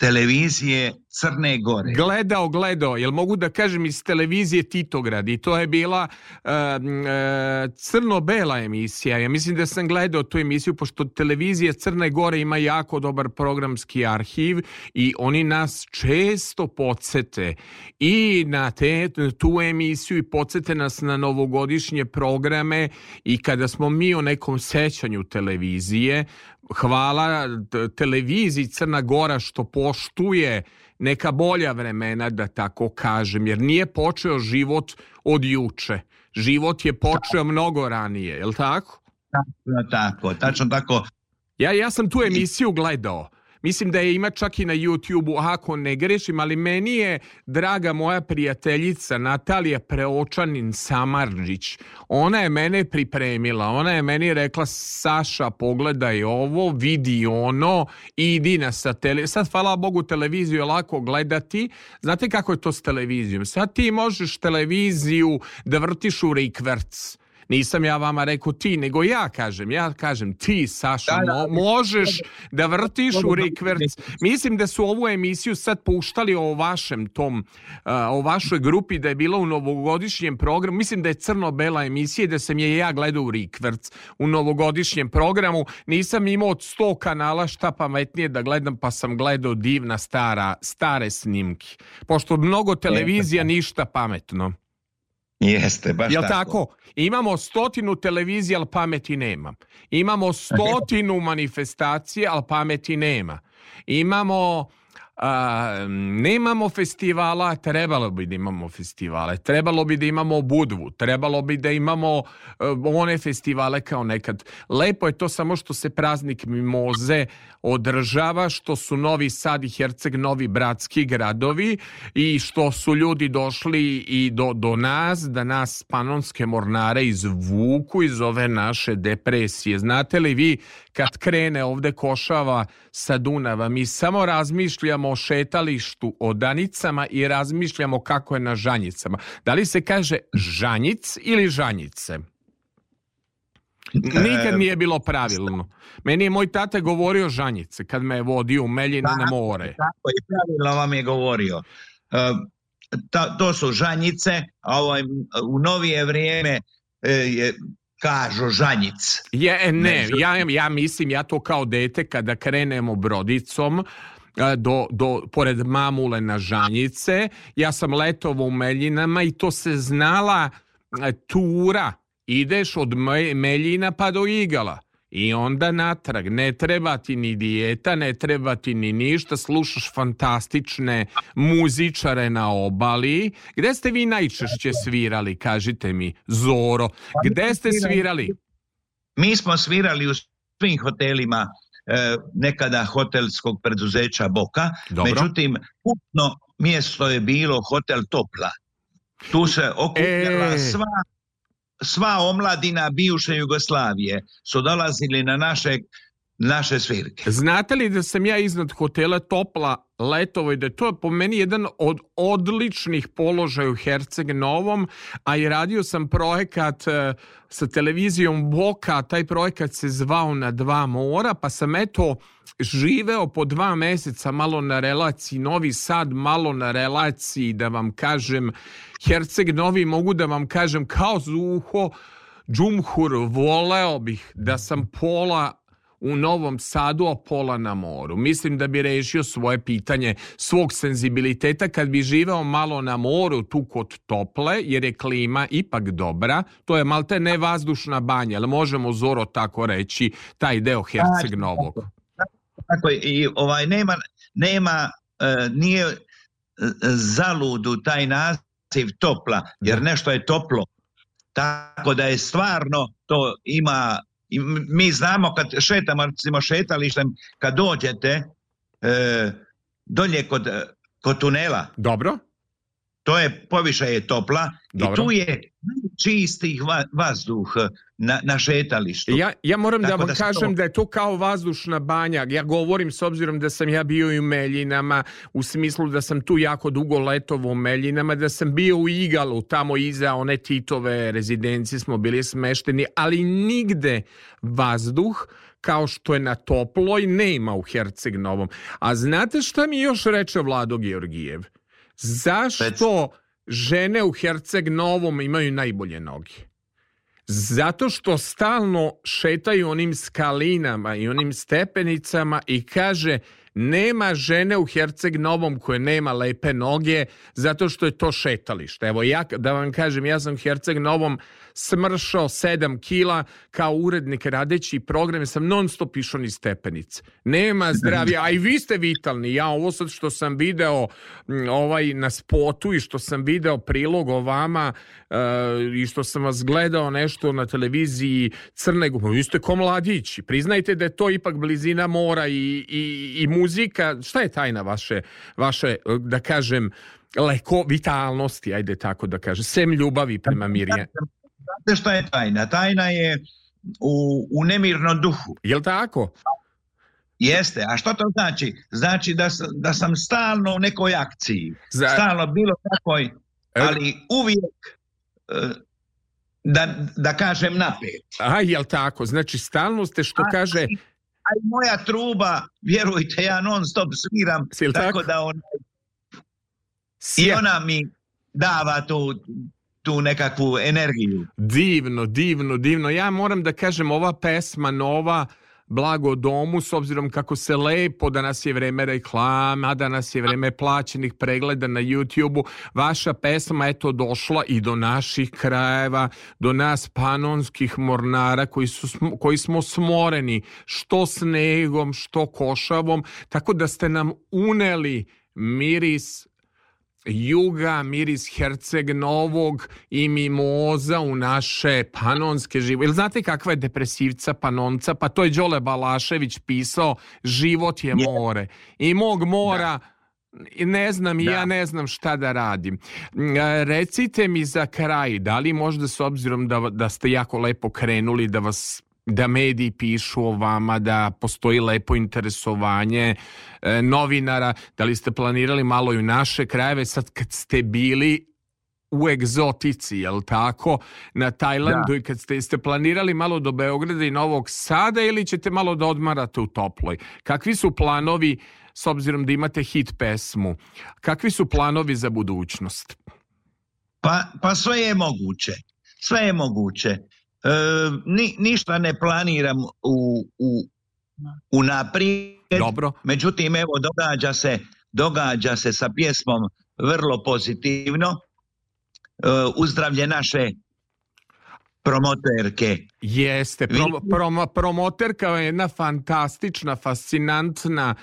televizije Crne Gore. Gledao, gledao, jel mogu da kažem iz televizije Titograd i to je bila uh, uh, crno-bela emisija. Ja mislim da sam gledao tu emisiju pošto televizija Crne Gore ima jako dobar programski arhiv i oni nas često podsete i na te, tu emisiju i podsete nas na novogodišnje programe i kada smo mi o nekom sećanju televizije hvala televiziji Crna Gora što poštuje neka bolja vremena da tako kažem jer nije počeo život od juče život je počeo mnogo ranije je jel tako? Tačno tako tačno tako ja ja sam tu emisiju gledao Mislim da je ima čak i na YouTubeu ako ne grešim, ali meni je draga moja prijateljica Natalija Preočanin Samarđić. Ona je mene pripremila, ona je meni rekla Saša pogledaj ovo, vidi ono, idi na satelit. Sad hvala Bogu televiziju je lako gledati. Znate kako je to s televizijom? Sad ti možeš televiziju da vrtiš u rikverc Nisam ja vama rekao ti, nego ja kažem. Ja kažem ti, Sašo, da, da, da. možeš da vrtiš u Rikverc. Mislim da su ovu emisiju sad puštali o vašem tom, o vašoj grupi da je bila u novogodišnjem programu. Mislim da je crno-bela emisija i da sam je ja gledao u Rikverc u novogodišnjem programu. Nisam imao od sto kanala šta pametnije da gledam, pa sam gledao divna stara, stare snimke. Pošto mnogo televizija ništa pametno. Jeste, baš Jel tako? tako? Imamo stotinu televizija, ali pameti nemam. Imamo stotinu manifestacije, ali pameti nema. Imamo a, nemamo festivala, trebalo bi da imamo festivale, trebalo bi da imamo budvu, trebalo bi da imamo a, e, one festivale kao nekad. Lepo je to samo što se praznik Mimoze održava, što su Novi Sad i Herceg novi bratski gradovi i što su ljudi došli i do, do nas, da nas panonske mornare izvuku iz ove naše depresije. Znate li vi kad krene ovde košava sa Dunava, mi samo razmišljamo pričamo o šetalištu, o danicama i razmišljamo kako je na žanjicama. Da li se kaže žanjic ili žanjice? Nikad e, nije bilo pravilno. Meni je moj tata govorio žanjice kad me je vodio u Meljine na da, more. Tako je, pravilno vam je govorio. E, ta, to su žanjice, a ovaj, u novije vrijeme e, je, kažu žanjic. Je, ne, ja, ja mislim, ja to kao dete kada krenemo brodicom, do, do, pored Mamule na Žanjice. Ja sam letovo u Meljinama i to se znala e, tura. Ideš od Meljina pa do Igala. I onda natrag, ne treba ti ni dijeta, ne treba ti ni ništa, slušaš fantastične muzičare na obali. Gde ste vi najčešće svirali, kažite mi, Zoro? Gde ste svirali? Mi smo svirali u svim hotelima E, nekada hotelskog preduzeća Boka. Dobro. Međutim, putno mjesto je bilo hotel Topla. Tu se okupila e... sva, sva omladina bivše Jugoslavije. Su dolazili na naše naše svirke. Znate li da sam ja iznad hotela Topla letovo i da je to po meni jedan od odličnih položaja u Herceg Novom, a i radio sam projekat e, sa televizijom Boka, taj projekat se zvao Na dva mora, pa sam eto živeo po dva meseca malo na relaciji Novi Sad, malo na relaciji, da vam kažem, Herceg Novi mogu da vam kažem kao zuho, Džumhur, voleo bih da sam pola u Novom Sadu, a pola na moru. Mislim da bi rešio svoje pitanje svog senzibiliteta kad bi živeo malo na moru tu kod tople, jer je klima ipak dobra. To je malte ne vazdušna banja, ali možemo zoro tako reći taj deo Herceg znači, Novog. Tako je, i ovaj, nema, nema e, nije e, zaludu taj naziv topla, jer da. nešto je toplo. Tako da je stvarno to ima I mi znamo kad šetamo, recimo šetalištem, kad dođete e, dolje kod, kod tunela. Dobro. To je, poviša je topla Dobro. i tu je čistih vazduh na, na šetalištu. Ja, ja moram da Tako da vam da kažem to... da je to kao vazdušna banja. Ja govorim s obzirom da sam ja bio i u Meljinama, u smislu da sam tu jako dugo letovo u Meljinama, da sam bio u Igalu, tamo iza one Titove rezidencije smo bili smešteni, ali nigde vazduh kao što je na toploj nema u Herceg Novom. A znate šta mi još reče Vlado Georgijev? Zašto žene u Herceg Novom imaju najbolje noge? Zato što stalno šetaju onim skalinama i onim stepenicama i kaže nema žene u Herceg Novom koje nema lepe noge zato što je to šetalište. Evo ja da vam kažem, ja sam u Herceg Novom smršao 7 kila, kao urednik radeći programe, sam non stop išao ni stepenice. Nema zdravlja, a i vi ste vitalni. Ja ovo sad što sam video ovaj, na spotu i što sam video prilog o vama e, i što sam vas gledao nešto na televiziji Crne Gore, vi ste ko mladići. Priznajte da je to ipak blizina mora i, i, i muzika. Šta je tajna vaše, vaše da kažem, leko vitalnosti, ajde tako da kažem, sem ljubavi prema Mirjanu znate šta je tajna? Tajna je u, u nemirnom duhu. Jel tako? Jeste, a što to znači? Znači da, da sam stalno u nekoj akciji, Za... stalno bilo takoj, e- ali uvijek e, da, da kažem napet. A, jel tako? Znači stalno ste što a, kaže... A i moja truba, vjerujte, ja non stop sviram, tako, tako da ona... I ona mi dava tu tu nekakvu energiju. Divno, divno, divno. Ja moram da kažem ova pesma nova Blago domu, s obzirom kako se lepo da nas je vreme reklama, da nas je vreme plaćenih pregleda na YouTube-u, vaša pesma eto došla i do naših krajeva, do nas panonskih mornara koji, su, koji smo smoreni što snegom, što košavom, tako da ste nam uneli miris juga, miris herceg novog i mimoza u naše panonske živote. Ili znate kakva je depresivca panonca? Pa to je Đole Balašević pisao, život je more. I mog mora... Da. Ne znam i ja da. ne znam šta da radim. Mm, e, recite mi za kraj, da li možda s obzirom da, da ste jako lepo krenuli, da vas da mediji pišu o vama, da postoji lepo interesovanje e, novinara, da li ste planirali malo i u naše krajeve sad kad ste bili u egzotici, jel tako, na Tajlandu da. i kad ste, ste planirali malo do Beograda i Novog Sada ili ćete malo da odmarate u toploj? Kakvi su planovi, s obzirom da imate hit pesmu, kakvi su planovi za budućnost? Pa, pa sve je moguće, sve je moguće. E, ni, ništa ne planiram u, u, da. u naprijed. Dobro. Međutim, evo, događa se, događa se sa pjesmom vrlo pozitivno. Uh, uzdravlje naše promoterke. Jeste, pro, promo, promoterka je jedna fantastična, fascinantna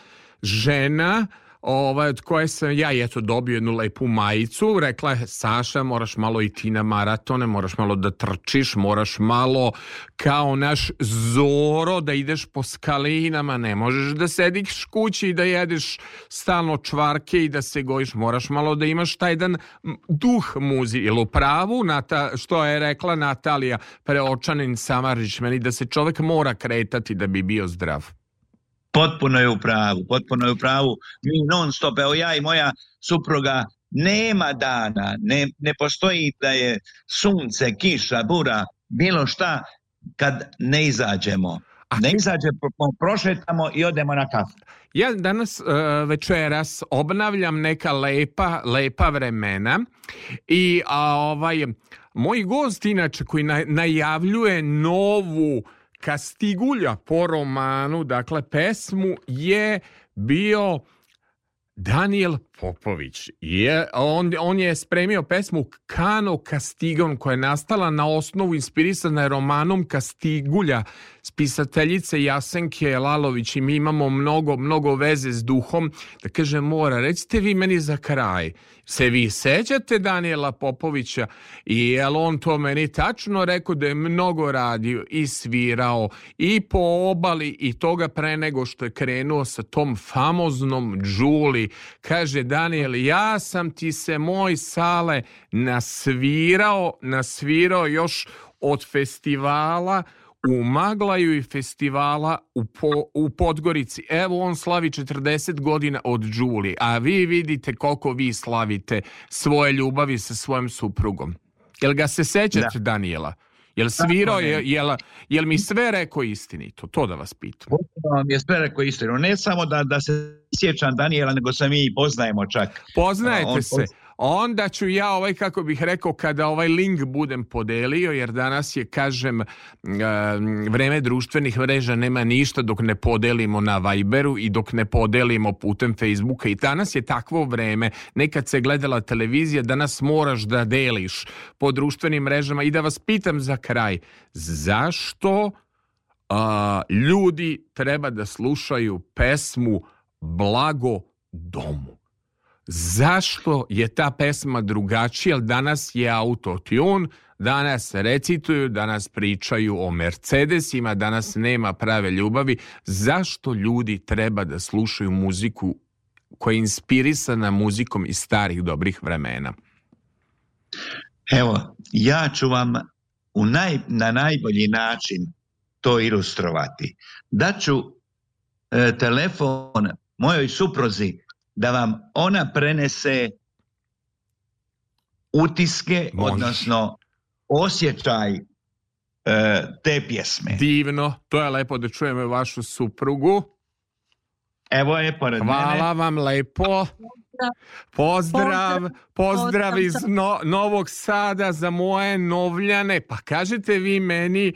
žena ovaj, od koje sam ja eto dobio jednu lepu majicu, rekla je Saša moraš malo i ti na maratone, moraš malo da trčiš, moraš malo kao naš zoro da ideš po skalinama, ne možeš da sediš kući i da jedeš stalno čvarke i da se gojiš, moraš malo da imaš taj jedan duh muzi, ili u pravu Nata, što je rekla Natalija Preočanin Samarić, meni da se čovek mora kretati da bi bio zdrav. Potpuno je u pravu, potpuno je u pravu. Mi non stop, evo ja i moja supruga nema dana, ne, ne postoji da je sunce, kiša, bura, bilo šta, kad ne izađemo. Ne izađe, prošetamo i odemo na kafu. Ja danas e, večeras obnavljam neka lepa, lepa vremena i a, ovaj, moj gost inače koji najavljuje novu Kastigulja po romanu, dakle pesmu je bio Daniel Popović. Je, on, on je spremio pesmu Kano Kastigon koja je nastala na osnovu inspirisana romanom Kastigulja spisateljice Jasenke Lalović i mi imamo mnogo, mnogo veze s duhom. Da kaže mora, recite vi meni za kraj, se vi sećate Daniela Popovića i jel on to meni tačno rekao da je mnogo radio i svirao i po obali i toga pre nego što je krenuo sa tom famoznom Đuli. Kaže Daniel, ja sam ti se moj sale nasvirao, nasvirao još od festivala u Maglaju i festivala u, po, u Podgorici. Evo on slavi 40 godina od Đuli, a vi vidite koliko vi slavite svoje ljubavi sa svojom suprugom. Jel ga se sećate da. Danijela? Jel svirao, je, jel, jel mi sve rekao istinito? To da vas pitam. Mi je sve rekao istinito. Ne samo da, da se sjećam Danijela, nego se mi i poznajemo čak. Poznajete on, se onda ću ja ovaj kako bih rekao kada ovaj link budem podelio jer danas je kažem e, vreme društvenih mreža nema ništa dok ne podelimo na Viberu i dok ne podelimo putem Facebooka i danas je takvo vreme nekad se gledala televizija danas moraš da deliš po društvenim mrežama i da vas pitam za kraj zašto a, ljudi treba da slušaju pesmu Blago domu zašto je ta pesma drugačija, danas je autotune, danas recituju, danas pričaju o Mercedesima, danas nema prave ljubavi. Zašto ljudi treba da slušaju muziku koja je inspirisana muzikom iz starih dobrih vremena? Evo, ja ću vam u naj, na najbolji način to ilustrovati. Daću e, telefon mojoj suprozi da vam ona prenese utiske, Može. odnosno osjećaj e, te pjesme. Divno, to je lepo da čujeme vašu suprugu. Evo je pored Hvala mene. vam lepo. Pozdrav, pozdrav, pozdrav iz no, Novog Sada za moje novljane. Pa kažete vi meni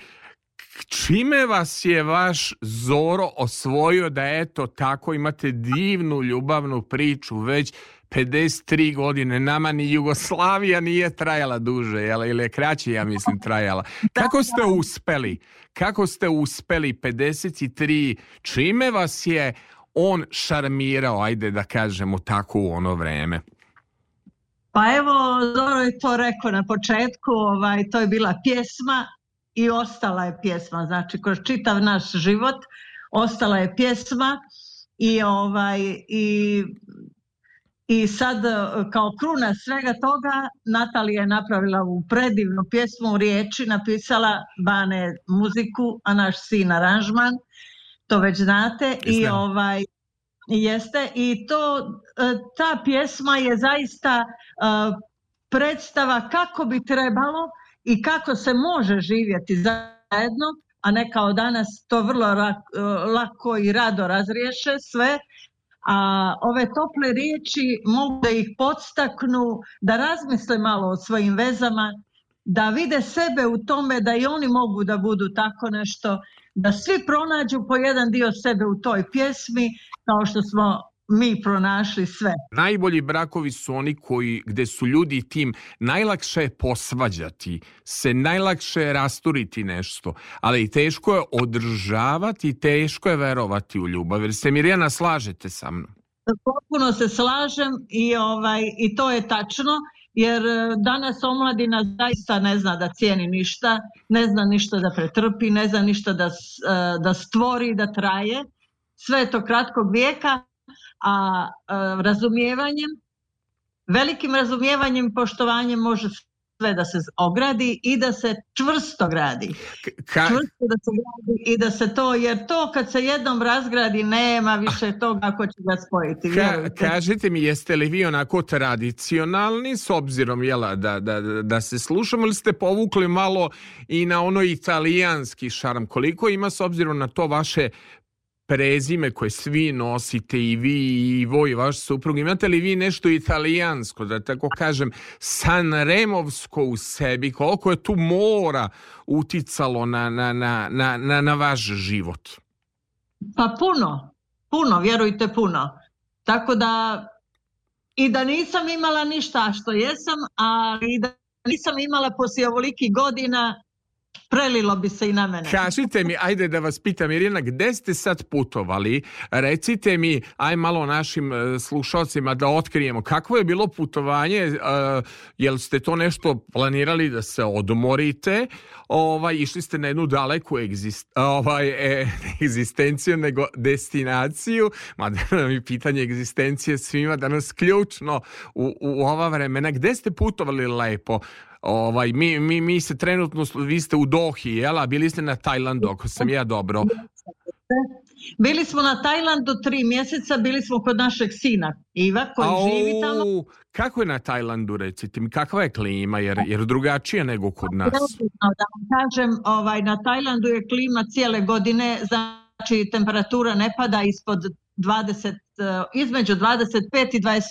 čime vas je vaš Zoro osvojio da eto tako imate divnu ljubavnu priču već 53 godine, nama ni Jugoslavija nije trajala duže, jel, ili je kraće, ja mislim, trajala. Da. Kako ste uspeli? Kako ste uspeli 53? Čime vas je on šarmirao, ajde da kažemo tako u ono vreme? Pa evo, Zoro je to rekao na početku, ovaj, to je bila pjesma i ostala je pjesma, znači kroz čitav naš život ostala je pjesma i ovaj i i sad e, kao kruna svega toga Natalija je napravila u predivnu pjesmu u riječi, napisala Bane muziku, a naš sin aranžman, to već znate. Jeste. I ovaj, jeste, i to, e, ta pjesma je zaista uh, predstava kako bi trebalo i kako se može živjeti zajedno, a ne kao danas to vrlo e, lako i rado razriješe sve, a ove tople riječi mogu da ih podstaknu da razmisle malo o svojim vezama, da vide sebe u tome da i oni mogu da budu tako nešto, da svi pronađu po jedan dio sebe u toj pjesmi, kao što smo mi pronašli sve. Najbolji brakovi su oni koji, gde su ljudi tim najlakše je posvađati, se najlakše je rasturiti nešto, ali teško je održavati, teško je verovati u ljubav. Jer se Mirjana slažete sa mnom? Potpuno se slažem i, ovaj, i to je tačno jer e, danas omladina zaista ne zna da cijeni ništa, ne zna ništa da pretrpi, ne zna ništa da, e, da stvori, da traje. Sve je to kratkog vijeka a razumijevanjem, velikim razumijevanjem, poštovanjem može sve da se ogradi i da se čvrsto gradi. Ka... Čvrsto da se gradi i da se to, jer to kad se jednom razgradi nema više ah. toga ko će ga spojiti. Ka, kažite mi, jeste li vi onako tradicionalni s obzirom jela, da, da, da se slušamo ili ste povukli malo i na ono italijanski šarm? Koliko ima s obzirom na to vaše prezime koje svi nosite i vi i Ivo i vaš suprug. Imate li vi nešto italijansko, da tako kažem, sanremovsko u sebi? Koliko je tu mora uticalo na, na, na, na, na, na vaš život? Pa puno, puno, vjerujte puno. Tako da i da nisam imala ništa što jesam, ali i da nisam imala poslije ovolikih godina Prelilo bi se i na mene. Kažite mi, ajde da vas pitam, Irina, gde ste sad putovali? Recite mi, aj malo našim e, slušalcima da otkrijemo, kakvo je bilo putovanje, e, jel ste to nešto planirali da se odmorite, ovaj, išli ste na jednu daleku egzist, ovaj, e, egzistenciju, nego destinaciju, mada nam je pitanje egzistencije svima danas ključno u, u ova vremena. Gde ste putovali lepo? Ovaj, mi, mi, mi ste trenutno, vi ste u Dohi, jela? bili ste na Tajlandu, ako sam ja dobro. Bili smo na Tajlandu tri mjeseca, bili smo kod našeg sina Iva koji Au, živi tamo. Kako je na Tajlandu recite mi, kakva je klima jer, jer drugačija nego kod nas? Da vam kažem, ovaj, na Tajlandu je klima cijele godine, znači temperatura ne pada ispod 20, e, između 25 i 28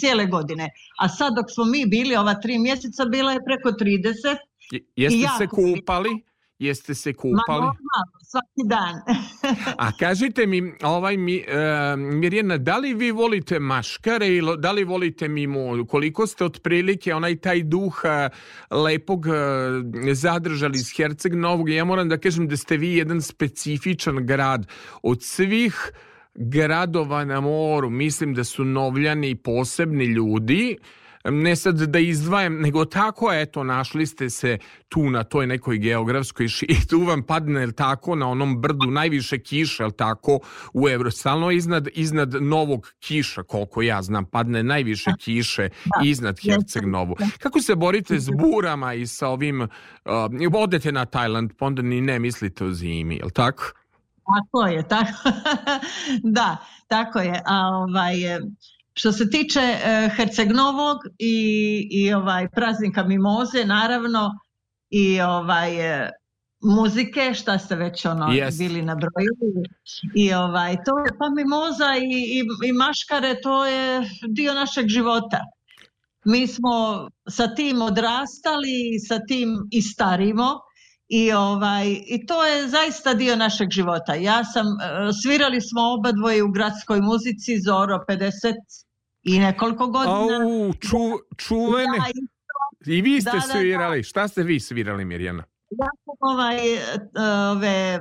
cijele godine. A sad dok smo mi bili ova tri mjeseca bila je preko 30. Jeste se kupali? Jeste se kupali? Ma normalno, svaki dan. A kažite mi, ovaj, mi, uh, Mirjana, da li vi volite maškare ili da li volite mimo? Koliko ste otprilike onaj taj duh uh, lepog uh, zadržali iz Herceg Novog? Ja moram da kažem da ste vi jedan specifičan grad od svih gradova na moru, mislim da su novljani posebni ljudi, ne sad da izdvajam, nego tako, eto, našli ste se tu na toj nekoj geografskoj ši, i tu vam padne, el tako, na onom brdu najviše kiša, el tako, u Evro, iznad, iznad novog kiša, koliko ja znam, padne najviše da. kiše da. iznad Herceg Novo. Da. Kako se borite s mhm. burama i sa ovim, uh, odete na Tajland, pa onda ni ne mislite o zimi, el tako? Tako je, tako, da, tako je. A ovaj, što se tiče e, Hercegnovog i, i ovaj praznika Mimoze, naravno, i ovaj e, muzike, šta ste već ono yes. bili na broju i ovaj to je pa mimoza i, i, i maškare to je dio našeg života. Mi smo sa tim odrastali, sa tim i starimo I, ovaj, I to je zaista dio našeg života. Ja sam, e, svirali smo oba dvoje u gradskoj muzici, Zoro 50 i nekoliko godina. Au, ču, čuvene. Da, I vi da, ste da, da. svirali. Da, Šta ste vi svirali, Mirjana? Ja sam ovaj, e, ove,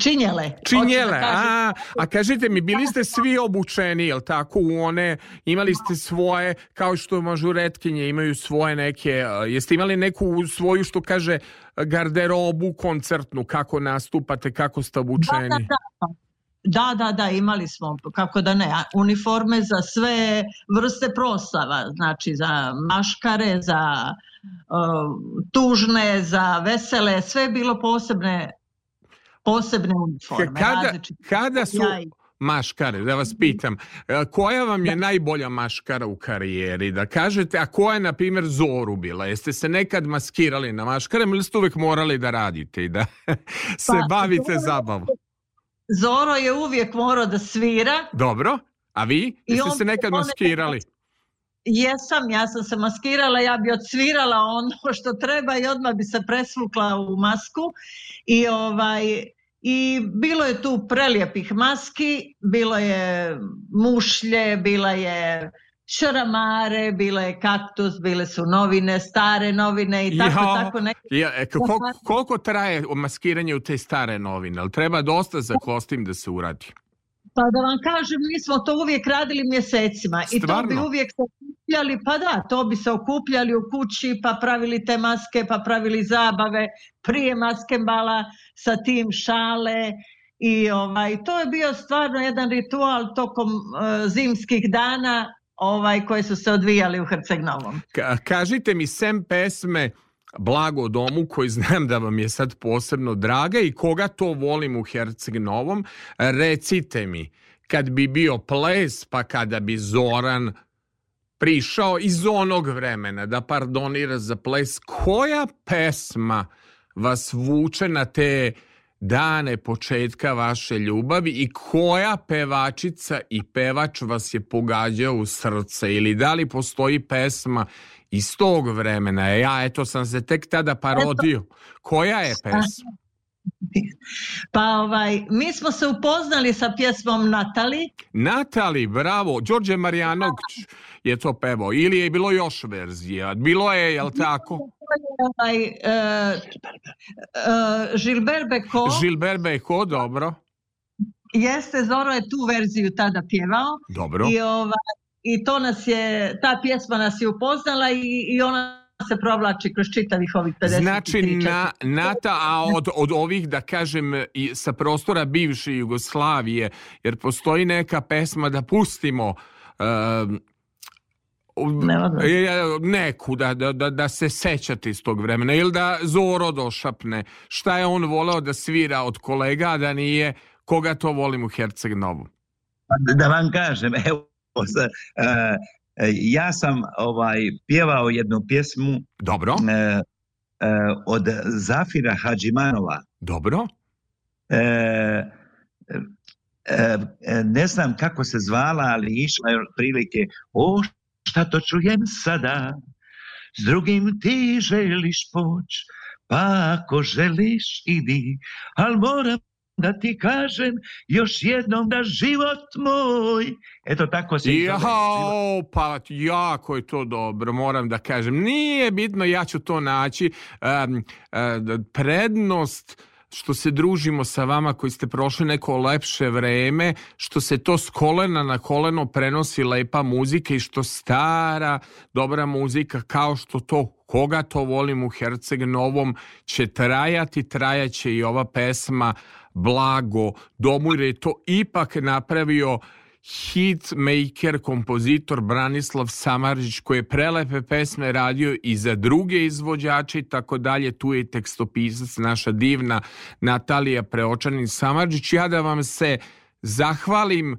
Činjele. Činjele, da a, a kažite mi, bili ste svi obučeni, jel tako, u one, imali ste svoje, kao što mažuretkinje imaju svoje neke, jeste imali neku svoju, što kaže, garderobu koncertnu, kako nastupate, kako ste obučeni? Da, da, da. Da, da, da, da imali smo, kako da ne, uniforme za sve vrste proslava, znači za maškare, za uh, tužne, za vesele, sve je bilo posebne posebne uniforme. Kada, kada su... Maškare, da vas pitam, e, koja vam je najbolja maškara u karijeri? Da kažete, a koja je, na primjer, Zoru bila? Jeste se nekad maskirali na maškarem ili ste uvek morali da radite i da se pa, bavite zabavom? Zoro je uvijek morao da svira. Dobro, a vi? Jeste se nekad maskirali? Jesam, ja sam se maskirala, ja bi odsvirala ono što treba i odmah bi se presvukla u masku i ovaj I bilo je tu prelijepih maski, bilo je mušlje, bila je šaramare, bila je kaktus, bile su novine, stare novine i tako, Jao, tako neke. Ja, koliko, e, koliko traje maskiranje u te stare novine? Ali treba dosta za kostim da se uradi? Pa da vam kažem, mi smo to uvijek radili mjesecima Stvarno? i to bi uvijek se okupljali, pa da, to bi se okupljali u kući, pa pravili te maske, pa pravili zabave prije maske sa tim šale i ovaj, to je bio stvarno jedan ritual tokom uh, zimskih dana ovaj, koje su se odvijali u Herceg Novom. Ka kažite mi, sem pesme, blago domu koji znam da vam je sad posebno draga i koga to volim u Herceg Novom, recite mi, kad bi bio ples pa kada bi Zoran prišao iz onog vremena da pardonira za ples, koja pesma vas vuče na te dane početka vaše ljubavi i koja pevačica i pevač vas je pogađao u srce ili da li postoji pesma iz tog vremena. Ja eto sam se tek tada parodio. Eto. Koja je pesma? Pa ovaj, mi smo se upoznali sa pjesmom Natali. Natali, bravo. Đorđe Marjanović da. je to pevao. Ili je bilo još verzija. Bilo je, jel tako? Ovaj, uh, e, uh, e, Žilber Beko. Žilber Beko, dobro. Jeste, Zoro je tu verziju tada pjevao. Dobro. I ovaj, i to nas je, ta pjesma nas je upoznala i, i ona se provlači kroz čitavih ovih 50 Znači, na, Nata, a od, od ovih, da kažem, i sa prostora bivše Jugoslavije, jer postoji neka pesma da pustimo um, neku da, da, da, da, se sećate iz tog vremena ili da Zoro došapne šta je on voleo da svira od kolega da nije koga to volim u Herceg Novu pa, da vam kažem evo E, e, ja sam ovaj pjevao jednu pjesmu Dobro. E, od Zafira Hadžimanova. Dobro. e, ne znam kako se zvala, ali išla je prilike o šta to čujem sada, s drugim ti želiš poć, pa ako želiš idi, al moram da ti kažem još jednom da život moj eto tako se Jao, pa jako je to dobro moram da kažem nije bitno ja ću to naći um, um, prednost što se družimo sa vama koji ste prošli neko lepše vreme, što se to s kolena na koleno prenosi lepa muzika i što stara dobra muzika kao što to koga to volim u Herceg Novom će trajati, trajaće i ova pesma blago, domu, jer je to ipak napravio hitmaker, kompozitor Branislav Samarić koji je prelepe pesme radio i za druge izvođače i tako dalje. Tu je i tekstopisac naša divna Natalija Preočanin Samarić. Ja da vam se zahvalim e,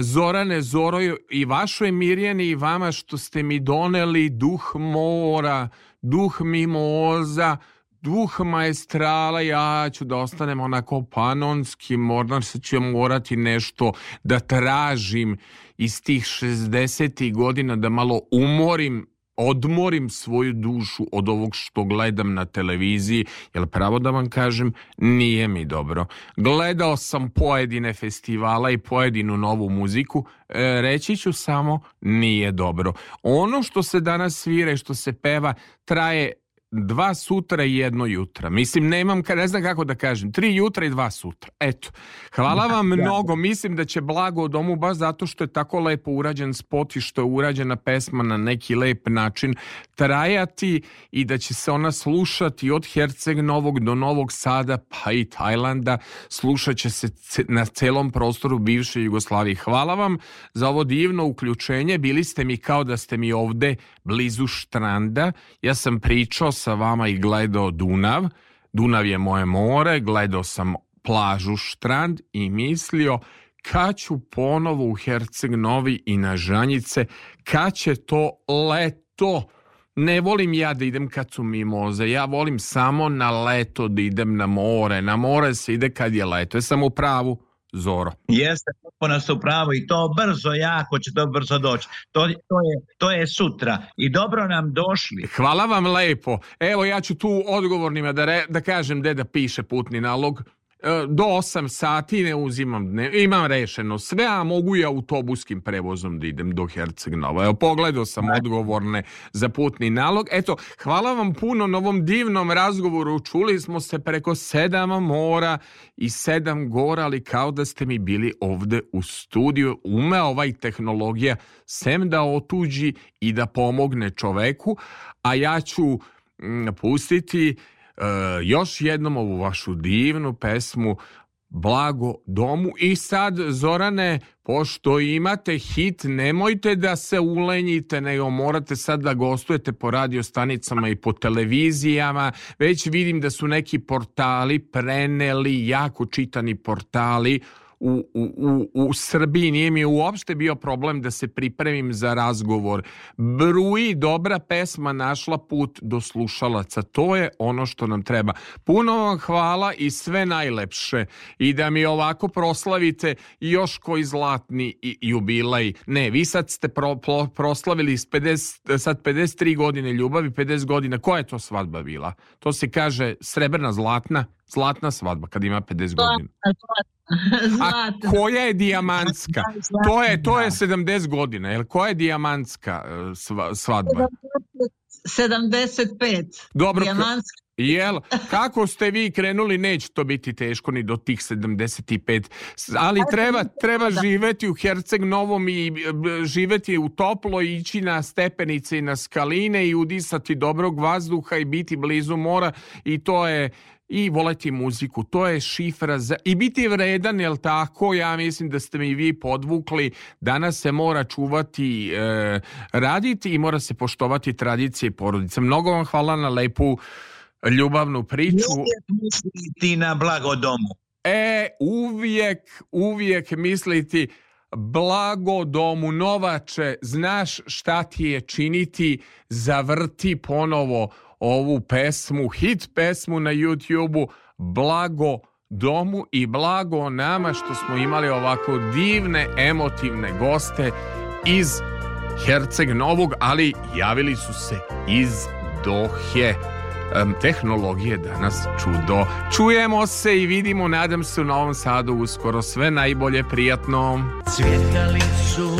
Zorane Zoroju i vašoj Mirjani i vama što ste mi doneli duh mora, duh mimoza, duh maestrala ja ću da ostanem onako panonski, možda se ću morati nešto da tražim iz tih 60. godina da malo umorim odmorim svoju dušu od ovog što gledam na televiziji, jer pravo da vam kažem, nije mi dobro. Gledao sam pojedine festivala i pojedinu novu muziku, e, reći ću samo nije dobro. Ono što se danas svira i što se peva traje dva sutra i jedno jutra. Mislim, nemam, ne znam kako da kažem, tri jutra i dva sutra. Eto, hvala da, vam da. mnogo. Mislim da će blago o domu baš zato što je tako lepo urađen spot i što je urađena pesma na neki lep način trajati i da će se ona slušati od Herceg Novog do Novog Sada pa i Tajlanda. Slušat će se na celom prostoru bivše Jugoslavije. Hvala vam za ovo divno uključenje. Bili ste mi kao da ste mi ovde blizu štranda. Ja sam pričao sa vama i gledao Dunav. Dunav je moje more, gledao sam plažu Štrand i mislio kad ću ponovo u Herceg Novi i na Žanjice, kad će to leto. Ne volim ja da idem kad su mimoze, ja volim samo na leto da idem na more. Na more se ide kad je leto, je sam u pravu. Zoro. Jeste, potpuno su pravo i to brzo, jako će to brzo doći. To, to, je, to je sutra i dobro nam došli. Hvala vam lepo. Evo ja ću tu odgovornima da, re, da kažem gde da piše putni nalog. E, do 8 sati ne uzimam, ne, imam rešeno sve, a mogu i autobuskim prevozom da idem do Herceg Nova. Evo, pogledao sam odgovorne za putni nalog. Eto, hvala vam puno na ovom divnom razgovoru. Čuli smo se preko sedam mora i sedam gora, ali kao da ste mi bili ovde u studiju. Ume ovaj tehnologija sem da otuđi i da pomogne čoveku, a ja ću pustiti Eh, još jednom ovu vašu divnu pesmu blago domu i sad Zorane pošto imate hit nemojte da se ulenjite nego morate sad da gostujete po radio stanicama i po televizijama već vidim da su neki portali preneli jako čitani portali u, u, u Srbiji nije mi uopšte bio problem da se pripremim za razgovor. Bruji dobra pesma našla put do slušalaca. To je ono što nam treba. Puno vam hvala i sve najlepše. I da mi ovako proslavite još koji zlatni jubilej. Ne, vi sad ste pro, pro, proslavili 50, sad 53 godine ljubavi, 50 godina. Koja je to svadba bila? To se kaže srebrna zlatna Zlatna svadba kad ima 50 zlatna, godina. Zlatna. A koja je dijamantska? Zlatna, to je, to je 70 godina. Jel? Koja je dijamantska e, svadba? 75. Dobro, dijamantska. Jel, kako ste vi krenuli, neće to biti teško ni do tih 75, ali treba, treba živeti u Herceg Novom i e, živeti u toplo ići na stepenice i na skaline i udisati dobrog vazduha i biti blizu mora i to je i voleti muziku. To je šifra za... I biti vredan, jel tako? Ja mislim da ste mi vi podvukli. Danas se mora čuvati, e, raditi i mora se poštovati tradicije i porodice. Mnogo vam hvala na lepu ljubavnu priču. Misliti na blago domu. E, uvijek, uvijek misliti blago domu Novače, znaš šta ti je činiti, zavrti ponovo ovu pesmu, hit pesmu na YouTube-u Blago domu i blago nama što smo imali ovako divne, emotivne goste iz Herceg Novog, ali javili su se iz Dohe. Tehnologije danas čudo. Čujemo se i vidimo, nadam se, u Novom Sadu uskoro. Sve najbolje, prijatno. Cvjetali su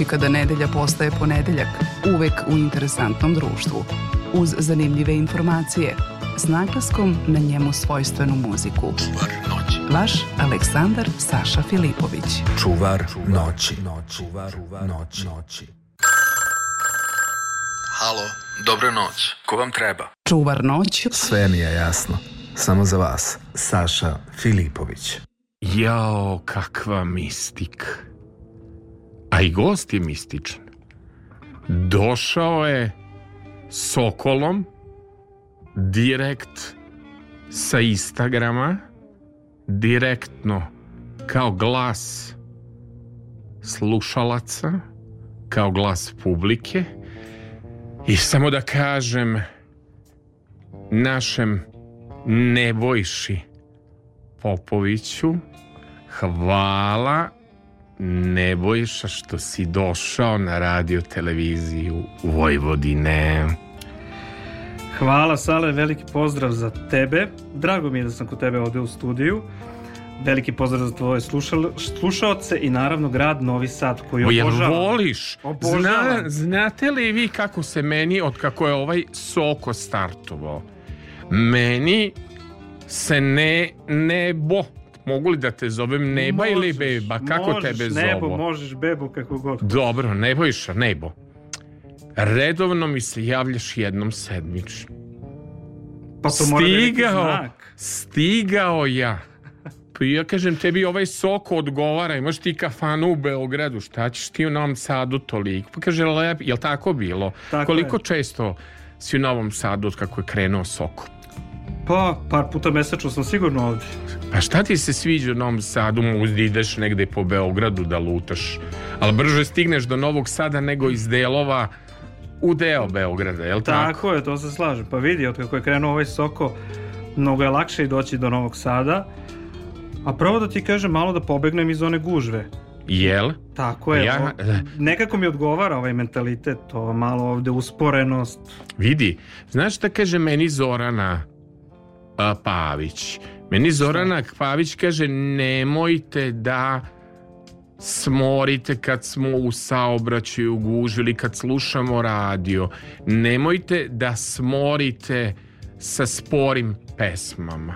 mogući kada nedelja postaje ponedeljak, uvek u interesantnom društvu, uz zanimljive informacije, s naglaskom na njemu svojstvenu muziku. Čuvar noći. Vaš Aleksandar Saša Filipović. Čuvar noći. Čuvar noći. noći. Halo, dobro noć. Ko vam treba? Čuvar noći. Sve mi je jasno. Samo za vas, Saša Filipović. Jao, kakva mistik a i gost je mističan. Došao je Sokolom direkt sa Instagrama, direktno kao glas slušalaca, kao glas publike i samo da kažem našem Nebojši Popoviću hvala Nebojša što si došao na radio televiziju Vojvodine. Hvala Sale, veliki pozdrav za tebe. Drago mi je da sam kod tebe ovde u studiju. Veliki pozdrav za tvoje slušal, slušalce i naravno grad Novi Sad koji obožavam. Jel voliš? Zna, znate li vi kako se meni, od kako je ovaj soko startovao, meni se ne nebo mogu li da te zovem Neba možeš, ili Beba? Kako možeš, tebe zovu? Nebo, možeš Bebu, kako god. Dobro, Nebo i Nebo. Redovno mi se javljaš jednom sedmično. Pa to da stigao, mora znak. stigao ja. Pa ja kažem tebi ovaj sok odgovara, imaš ti kafanu u Beogradu, šta ćeš ti u Novom Sadu toliko? Pa kaže, lep, jel tako bilo? Tako Koliko je. često si u Novom Sadu od kako je krenuo soko? Pa, par puta mesečno sam sigurno ovdje. Pa šta ti se sviđa u Novom Sadu, uzdi ideš negde po Beogradu da lutaš, ali brže stigneš do Novog Sada nego iz delova u deo Beograda, je li tako? Tako je, to se slažem. Pa vidi, od kako je krenuo ovaj Soko, mnogo je lakše i doći do Novog Sada. A prvo da ti kažem, malo da pobegnem iz one gužve. Jel? Tako je. Ja... Nekako mi odgovara ovaj mentalitet, to malo ovde usporenost. Vidi, znaš šta kaže meni Zorana Pavić. Meni Zorana Pavić kaže nemojte da smorite kad smo u saobraćaju gužili, kad slušamo radio. Nemojte da smorite sa sporim pesmama.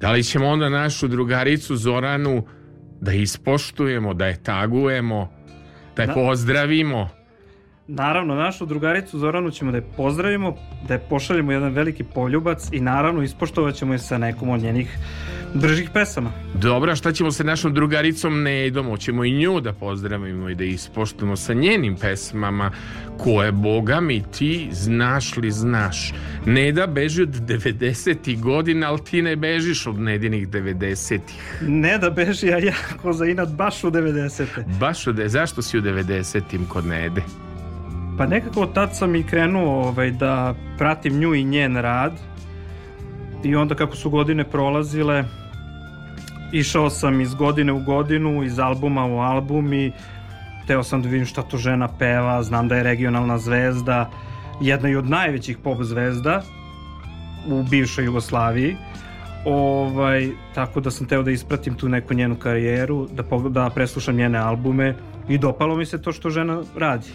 Da li ćemo onda našu drugaricu Zoranu da ispoštujemo, da je tagujemo, da je da. pozdravimo? naravno našu drugaricu Zoranu ćemo da je pozdravimo, da je pošaljemo jedan veliki poljubac i naravno ispoštovat ćemo je sa nekom od njenih bržih pesama. Dobro, a šta ćemo sa našom drugaricom Nejdom? Hoćemo i nju da pozdravimo i da ispoštujemo sa njenim pesmama koje, boga mi, ti znaš li znaš. Neda beži od 90. godina, ali ti ne bežiš od nedinih 90. Neda beži, a ja ko za inat baš u 90. Baš u, zašto si u 90. kod Nede? Pa nekako tad sam i krenuo ovaj, da pratim nju i njen rad i onda kako su godine prolazile išao sam iz godine u godinu, iz albuma u album i teo sam da vidim šta to žena peva, znam da je regionalna zvezda, jedna i od najvećih pop zvezda u bivšoj Jugoslaviji. Ovaj, tako da sam teo da ispratim tu neku njenu karijeru, da, da preslušam njene albume i dopalo mi se to što žena radi.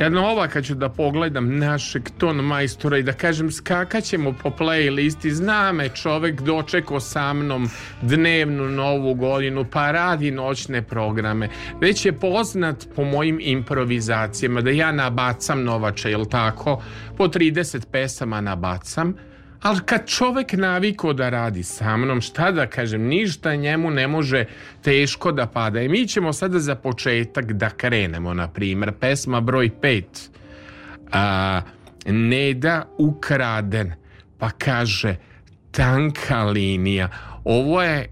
Jedna ovaka ću da pogledam našeg ton majstora i da kažem skakaćemo po playlisti, zna me čovek dočeko sa mnom dnevnu novu godinu, pa radi noćne programe. Već je poznat po mojim improvizacijama da ja nabacam Novača, je jel tako? Po 30 pesama nabacam ali kad čovek naviko da radi sa mnom, šta da kažem, ništa njemu ne može teško da pada. I mi ćemo sada za početak da krenemo, na primer, pesma broj 5, a, Neda ukraden, pa kaže, tanka linija. Ovo je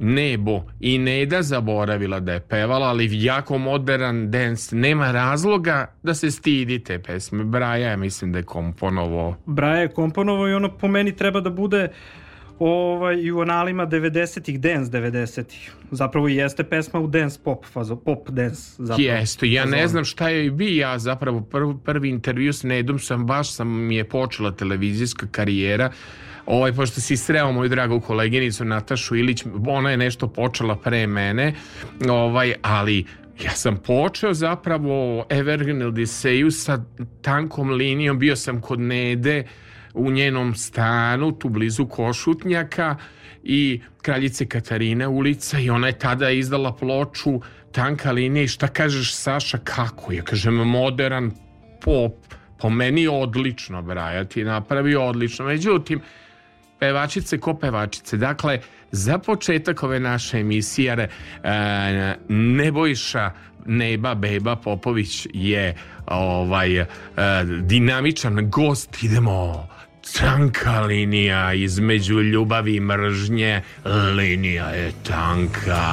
nebo i Neda zaboravila da je pevala, ali jako modern dance. Nema razloga da se stidi te pesme. Braja ja mislim da je komponovo. Braja je komponovo i ono po meni treba da bude ovaj, i u analima 90-ih, dance 90-ih. Zapravo jeste pesma u dance pop fazo, pop dance. Zapravo. Jeste, ja ne znam šta je bi ja zapravo prvi, prvi intervju s Nedom sam, baš sam mi je počela televizijska karijera ovaj, pošto si sreo moju dragu koleginicu Natašu Ilić, ona je nešto počela pre mene, ovaj, ali ja sam počeo zapravo Evergreen Odiseju sa tankom linijom, bio sam kod Nede u njenom stanu, tu blizu Košutnjaka i Kraljice Katarine ulica i ona je tada izdala ploču Tanka linija i šta kažeš Saša kako je? Kažem modern pop, po meni odlično Braja ti napravio odlično, međutim pevačice ko pevačice. Dakle, za početak ove naše emisije e, Nebojša Neba Beba Popović je ovaj e, dinamičan gost. Idemo tanka linija između ljubavi i mržnje. Linija je tanka.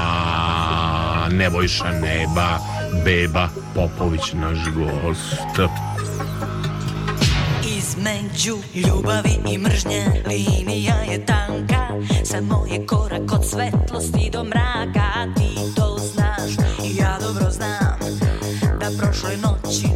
Nebojša Neba Beba Popović naš gost među ljubavi i mržnje Linija je tanka, samo je korak od svetlosti do mraka Ti to znaš i ja dobro znam Da prošle noći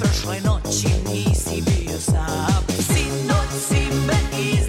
prošloj noći nisi bio sam Sinoć si me iz...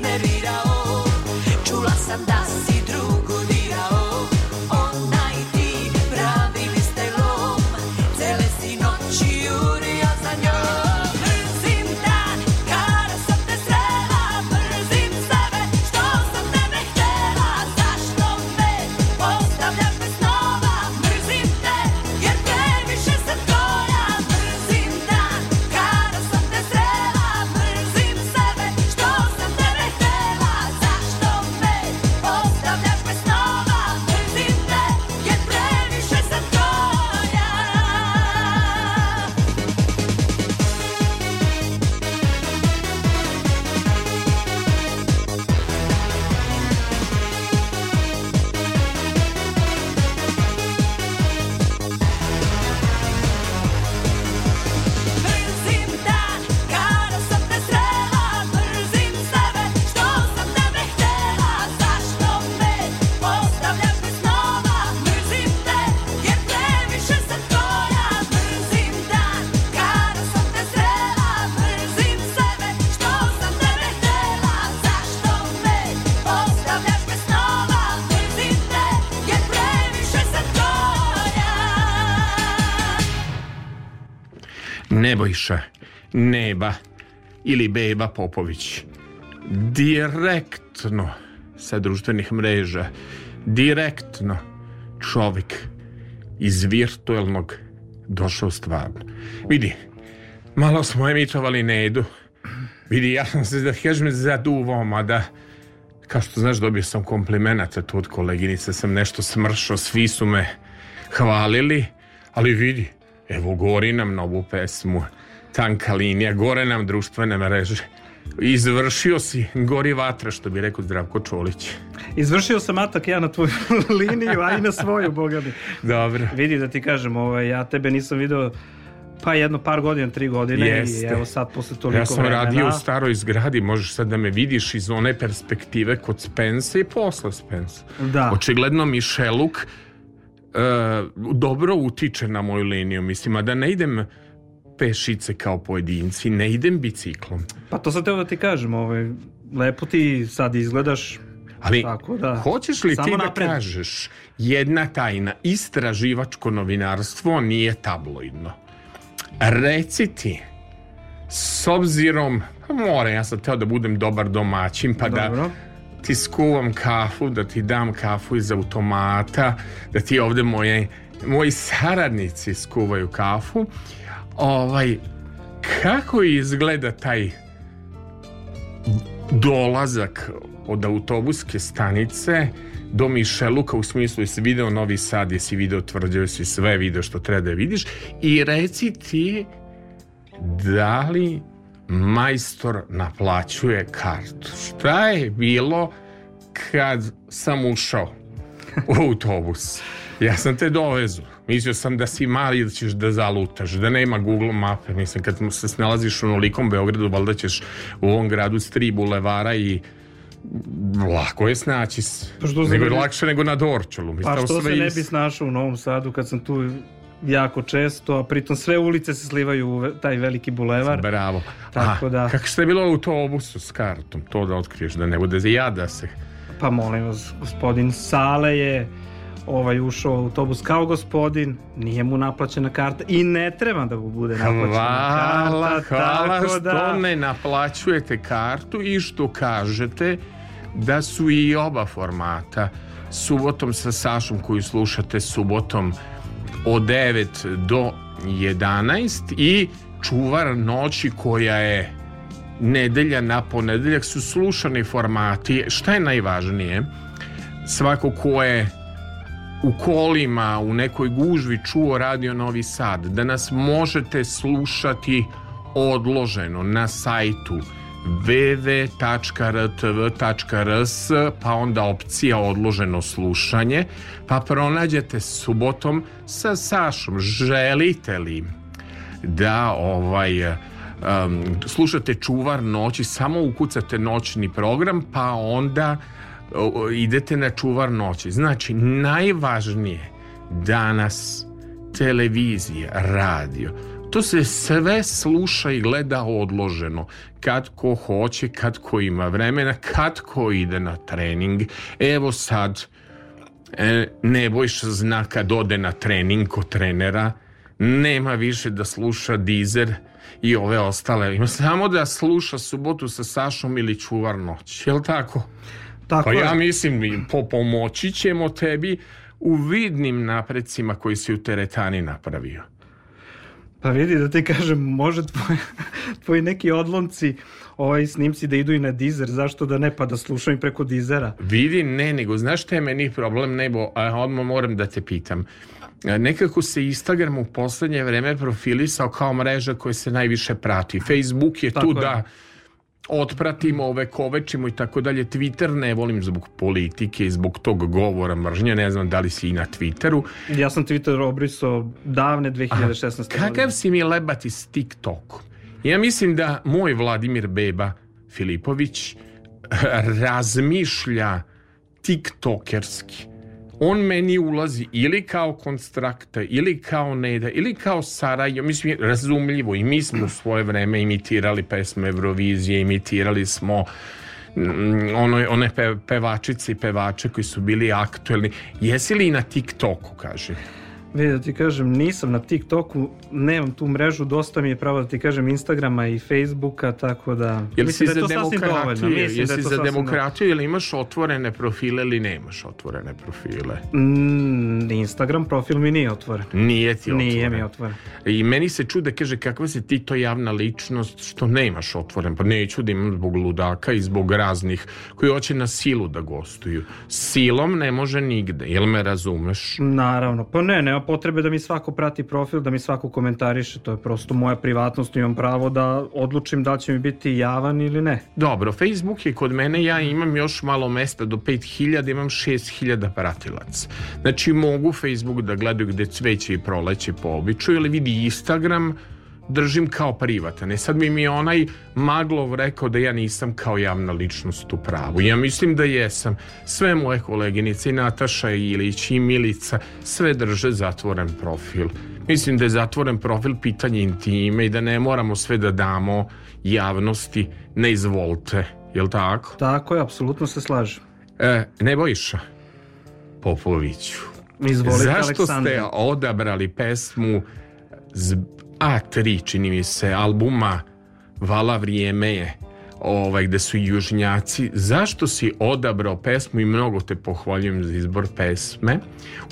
Nebojša, Neba ili Beba Popović direktno sa društvenih mreža direktno čovjek iz virtuelnog došao stvarno. Vidi, malo smo emitovali Nedu. Vidi, ja sam se da kažem zaduvao, mada kao što znaš dobio sam komplimenata tu od koleginice, sam nešto smršao, svi su me hvalili, ali vidi, Evo, gori nam novu pesmu, tanka linija, gore nam društvene mreže. Izvršio si, gori vatra, što bi rekao Zdravko Čolić. Izvršio sam atak ja na tvoju liniju, a i na svoju, boga mi. Dobro. Vidi da ti kažem, ovaj, ja tebe nisam video pa jedno par godina, tri godine Jeste. i evo sad posle toliko vremena Ja sam vremena. radio u staroj zgradi, možeš sad da me vidiš iz one perspektive kod Spence i posle Spence. Da. Očigledno Mišeluk E, dobro utiče na moju liniju, mislim, a da ne idem pešice kao pojedinci, ne idem biciklom. Pa to sad teo da ti kažem, ovaj, lepo ti sad izgledaš ali Tako, da. hoćeš li Samo ti da napred. da kažeš jedna tajna, istraživačko novinarstvo nije tabloidno. Reci ti, s obzirom, pa more, ja sam teo da budem dobar domaćin, pa da Dobro. da ti skuvam kafu, da ti dam kafu iz automata, da ti ovde moje, moji saradnici skuvaju kafu. Ovaj, kako izgleda taj dolazak od autobuske stanice do Mišeluka u smislu jesi video Novi Sad, jesi video tvrđavu, jesi sve video što treba da vidiš i reci ti da li majstor naplaćuje kartu. Šta je bilo kad sam ušao u autobus? Ja sam te dovezu. Mislio sam da si mali da ćeš da zalutaš, da nema Google mape. Mislim, kad se snalaziš u nolikom Beogradu, valjda ćeš u ovom gradu s tri bulevara i lako je snaći pa se. Pa nego je lakše nego na Dorčolu. Pa što sve se ne bi snašao u Novom Sadu kad sam tu jako često, a pritom sve ulice se slivaju u taj veliki bulevar. Bravo. Tako a, da... Kako ste bilo u autobusu s kartom, to da otkriješ, da ne bude ja da se... Pa molim vas, gospodin Sale je ovaj ušao u autobus kao gospodin, nije mu naplaćena karta i ne treba da mu bude naplaćena hvala, karta. Hvala, hvala što da... ne naplaćujete kartu i što kažete da su i oba formata subotom sa Sašom koju slušate subotom od 9 do 11 i čuvar noći koja je nedelja na ponedeljak su slušani formati. Šta je najvažnije? Svako ko je u kolima, u nekoj gužvi čuo Radio Novi Sad, da nas možete slušati odloženo na sajtu www.rtv.rs pa onda opcija odloženo slušanje pa pronađete subotom sa Sašom želite li da ovaj um, slušate čuvar noći samo ukucate noćni program pa onda uh, idete na čuvar noći znači najvažnije danas televizija radio To se sve sluša i gleda odloženo. Kad ko hoće, kad ko ima vremena, kad ko ide na trening. Evo sad, e, Nebojša zna kad ode na trening kod trenera, nema više da sluša Dizer i ove ostale. Ima samo da sluša subotu sa Sašom ili Čuvar noć. Jel tako? Tako pa ja mislim, po pomoći ćemo tebi u vidnim naprecima koji si u teretani napravio. Pa vidi da ti kažem, može tvoji, tvoji neki odlomci ovaj snimci da idu i na Deezer, zašto da ne, pa da slušam i preko dizera. Vidi, ne, nego znaš šta je meni problem, nebo, a odmah moram da te pitam. E, nekako se Instagram u poslednje vreme profilisao kao mreža koja se najviše prati. Facebook je Tako tu je. da otpratimo, ove kovečimo i tako dalje. Twitter ne volim zbog politike i zbog tog govora mržnja, ne znam da li si i na Twitteru. Ja sam Twitter obrisao davne 2016. Aha, kakav si mi lebati s TikTokom? Ja mislim da moj Vladimir Beba Filipović razmišlja tiktokerski on meni ulazi ili kao konstrakta, ili kao Neda, ili kao Sarajevo, mislim, razumljivo, i mi smo u svoje vreme imitirali pesme Eurovizije, imitirali smo mm, ono, one pe, pevačice i pevače koji su bili aktuelni. Jesi li i na TikToku, kaže? Vidi da ti kažem, nisam na TikToku, nemam tu mrežu, dosta mi je pravo da ti kažem Instagrama i Facebooka, tako da... Jel mislim si da je to sasvim dovoljno. Mislim jel da si za demokratiju ili imaš otvorene profile ili nemaš otvorene profile? Mm, Instagram profil mi nije otvoren. Nije ti otvoren. Nije mi otvoren. I meni se čude, kaže, kakva si ti to javna ličnost što nemaš otvoren. Pa neću da imam zbog ludaka i zbog raznih koji hoće na silu da gostuju. Silom ne može nigde, jel me razumeš? Naravno, pa ne, ne potrebe da mi svako prati profil, da mi svako komentariše, to je prosto moja privatnost, imam pravo da odlučim da će mi biti javan ili ne. Dobro, Facebook je kod mene, ja imam još malo mesta do 5000, imam 6000 pratilac. Znači mogu Facebook da gledaju gde cveće i proleće po običaju, ili vidi Instagram, držim kao privatan. E sad mi mi onaj Maglov rekao da ja nisam kao javna ličnost u pravu. Ja mislim da jesam. Sve moje koleginice i Nataša Ilić i Milica sve drže zatvoren profil. Mislim da je zatvoren profil pitanje intime i da ne moramo sve da damo javnosti ne izvolte. Jel tako? Tako je, apsolutno se slažem. E, ne bojiša Popoviću. Izvolite, Zašto Aleksandre. ste odabrali pesmu Z, A3, čini mi se, albuma Vala vrijeme je, ovaj, gde su južnjaci. Zašto si odabrao pesmu i mnogo te pohvaljujem za izbor pesme?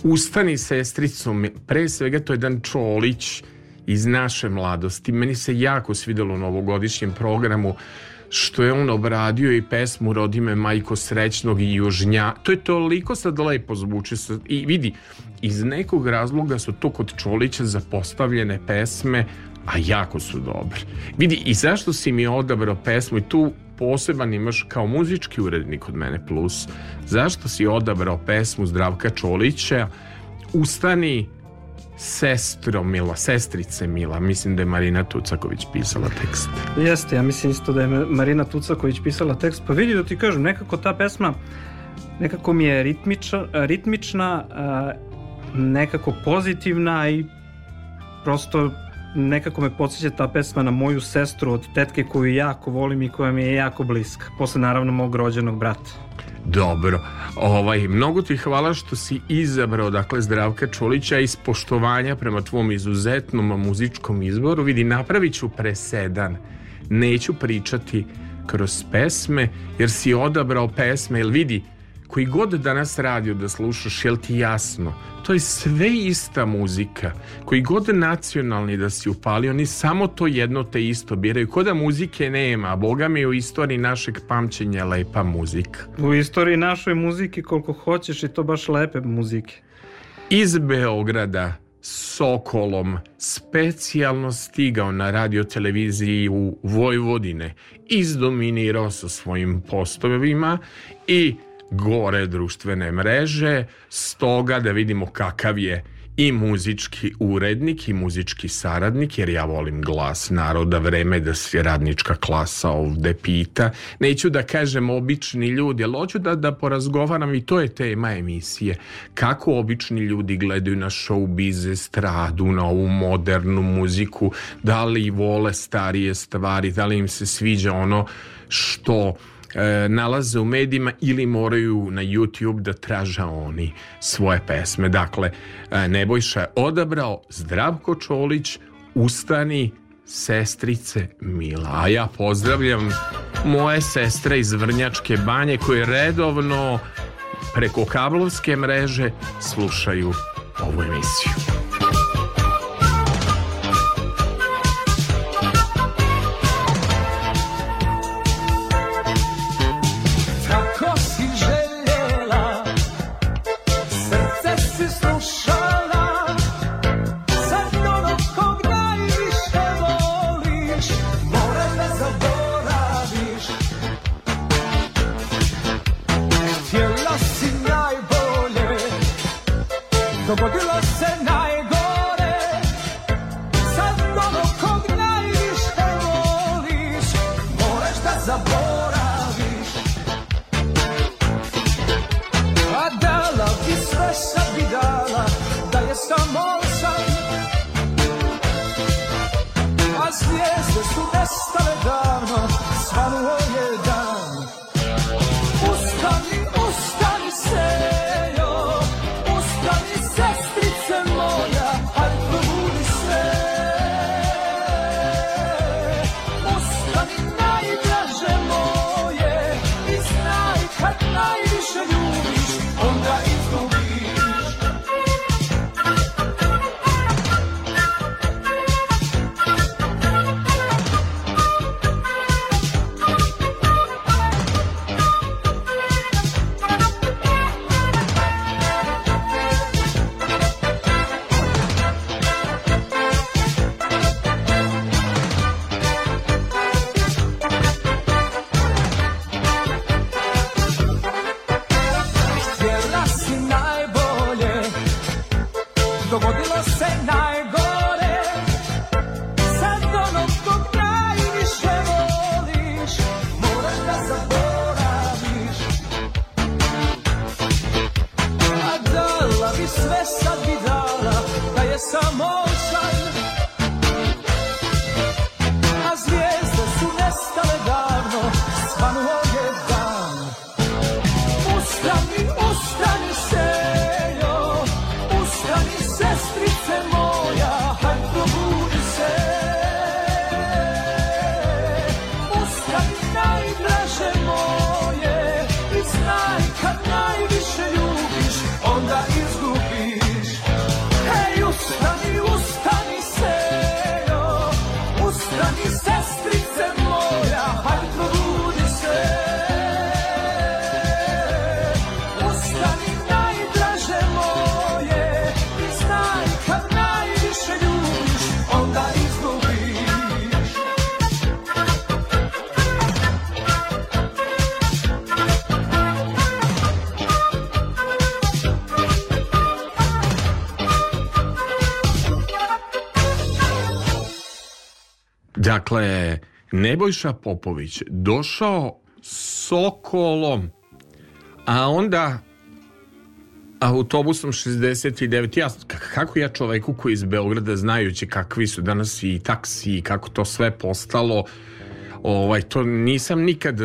Ustani sestricom, pre svega to je Dan Čolić iz naše mladosti. Meni se jako svidelo u novogodišnjem programu što je on obradio i pesmu Rodime majko srećnog i južnja. To je toliko sad lepo zvuči i vidi, iz nekog razloga su to kod Čolića zapostavljene pesme, a jako su dobre. Vidi, i zašto si mi odabrao pesmu i tu poseban imaš kao muzički urednik od mene plus, zašto si odabrao pesmu Zdravka Čolića Ustani sestro Mila, sestrice Mila, mislim da je Marina Tucaković pisala tekst. Jeste, ja mislim isto da je Marina Tucaković pisala tekst, pa vidi da ti kažem, nekako ta pesma nekako mi je ritmična, ritmična, nekako pozitivna i prosto nekako me podsjeća ta pesma na moju sestru od tetke koju jako volim i koja mi je jako bliska. Posle naravno mog rođenog brata. Dobro, ovaj, mnogo ti hvala što si izabrao dakle Zdravka Čolića iz poštovanja prema tvom izuzetnom muzičkom izboru. Vidi, napravit ću presedan. Neću pričati kroz pesme, jer si odabrao pesme, jer vidi, koji god danas radio da slušaš, jel ti jasno? To je sve ista muzika. Koji god nacionalni da si upali, oni samo to jedno te isto biraju. Ko da muzike nema, a boga mi u istoriji našeg pamćenja lepa muzika. U istoriji našoj muzike koliko hoćeš i to baš lepe muzike. Iz Beograda Sokolom specijalno stigao na radio televiziji u Vojvodine izdominirao sa svojim postovima i gore društvene mreže, stoga da vidimo kakav je i muzički urednik i muzički saradnik, jer ja volim glas naroda, vreme da se radnička klasa ovde pita. Neću da kažem obični ljudi, ali hoću da, da porazgovaram i to je tema emisije. Kako obični ljudi gledaju na show bize, stradu, na ovu modernu muziku, da li vole starije stvari, da li im se sviđa ono što e, nalaze u medijima ili moraju na YouTube da traža oni svoje pesme. Dakle, e, Nebojša je odabrao Zdravko Čolić, Ustani, sestrice Mila. A ja pozdravljam moje sestre iz Vrnjačke banje koje redovno preko kablovske mreže slušaju ovu emisiju. Dakle, Nebojša Popović došao Sokolom, a onda autobusom 69. Ja, kako ja čoveku koji iz Beograda znajući kakvi su danas i taksi i kako to sve postalo, ovaj, to nisam nikad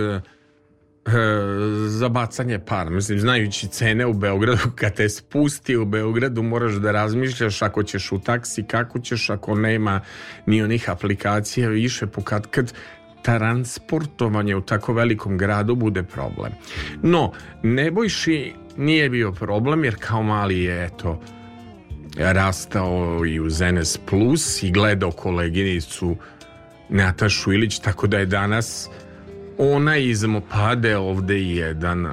E, za bacanje para. Mislim, znajući cene u Beogradu, kad te spusti u Beogradu, moraš da razmišljaš ako ćeš u taksi, kako ćeš, ako nema ni onih aplikacija više, pokad kad transportovanje u tako velikom gradu bude problem. No, Nebojši nije bio problem, jer kao mali je, eto, rastao i uz NS Plus i gledao koleginicu Natašu Ilić, tako da je danas ona iz Mopade ovde jedan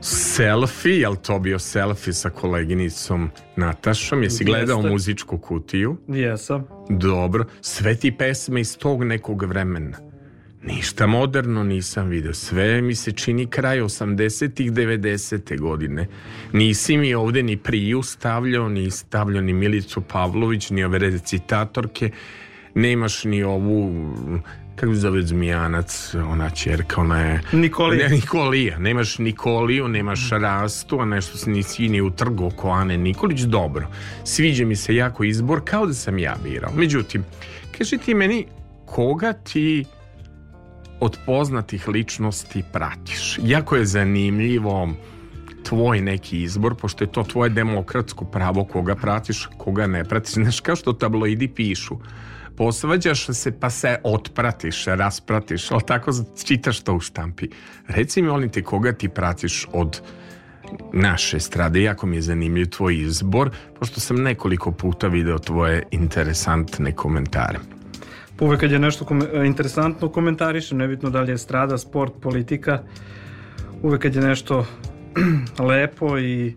selfie, jel to bio selfie sa koleginicom Natašom? Jesi gledao Jeste. muzičku kutiju? Jesam. Dobro, sve ti pesme iz tog nekog vremena. Ništa moderno nisam vidio, sve mi se čini kraj 80-ih, 90. godine. Nisi mi ovde ni Priju stavljao, ni stavljao ni Milicu Pavlović, ni ove recitatorke, nemaš ni ovu kako se zove Zmijanac, ona čerka, ona je... Nikolija. Ne, Nikolija. Nemaš Nikoliju, nemaš Rastu, a nešto se nisi ni u trgu oko Ane Nikolić. Dobro, sviđa mi se jako izbor, kao da sam ja birao. Međutim, kaži ti meni koga ti od poznatih ličnosti pratiš. Jako je zanimljivo tvoj neki izbor, pošto je to tvoje demokratsko pravo koga pratiš, koga ne pratiš. Znaš, kao što tabloidi pišu, posvađaš se pa se otpratiš, raspratiš, ali tako čitaš to u štampi. Reci mi, molim te, koga ti pratiš od naše strade, jako mi je zanimljiv tvoj izbor, pošto sam nekoliko puta video tvoje interesantne komentare. Uvek kad je nešto kom interesantno komentarišem, nebitno da li je strada, sport, politika, uvek kad je nešto lepo i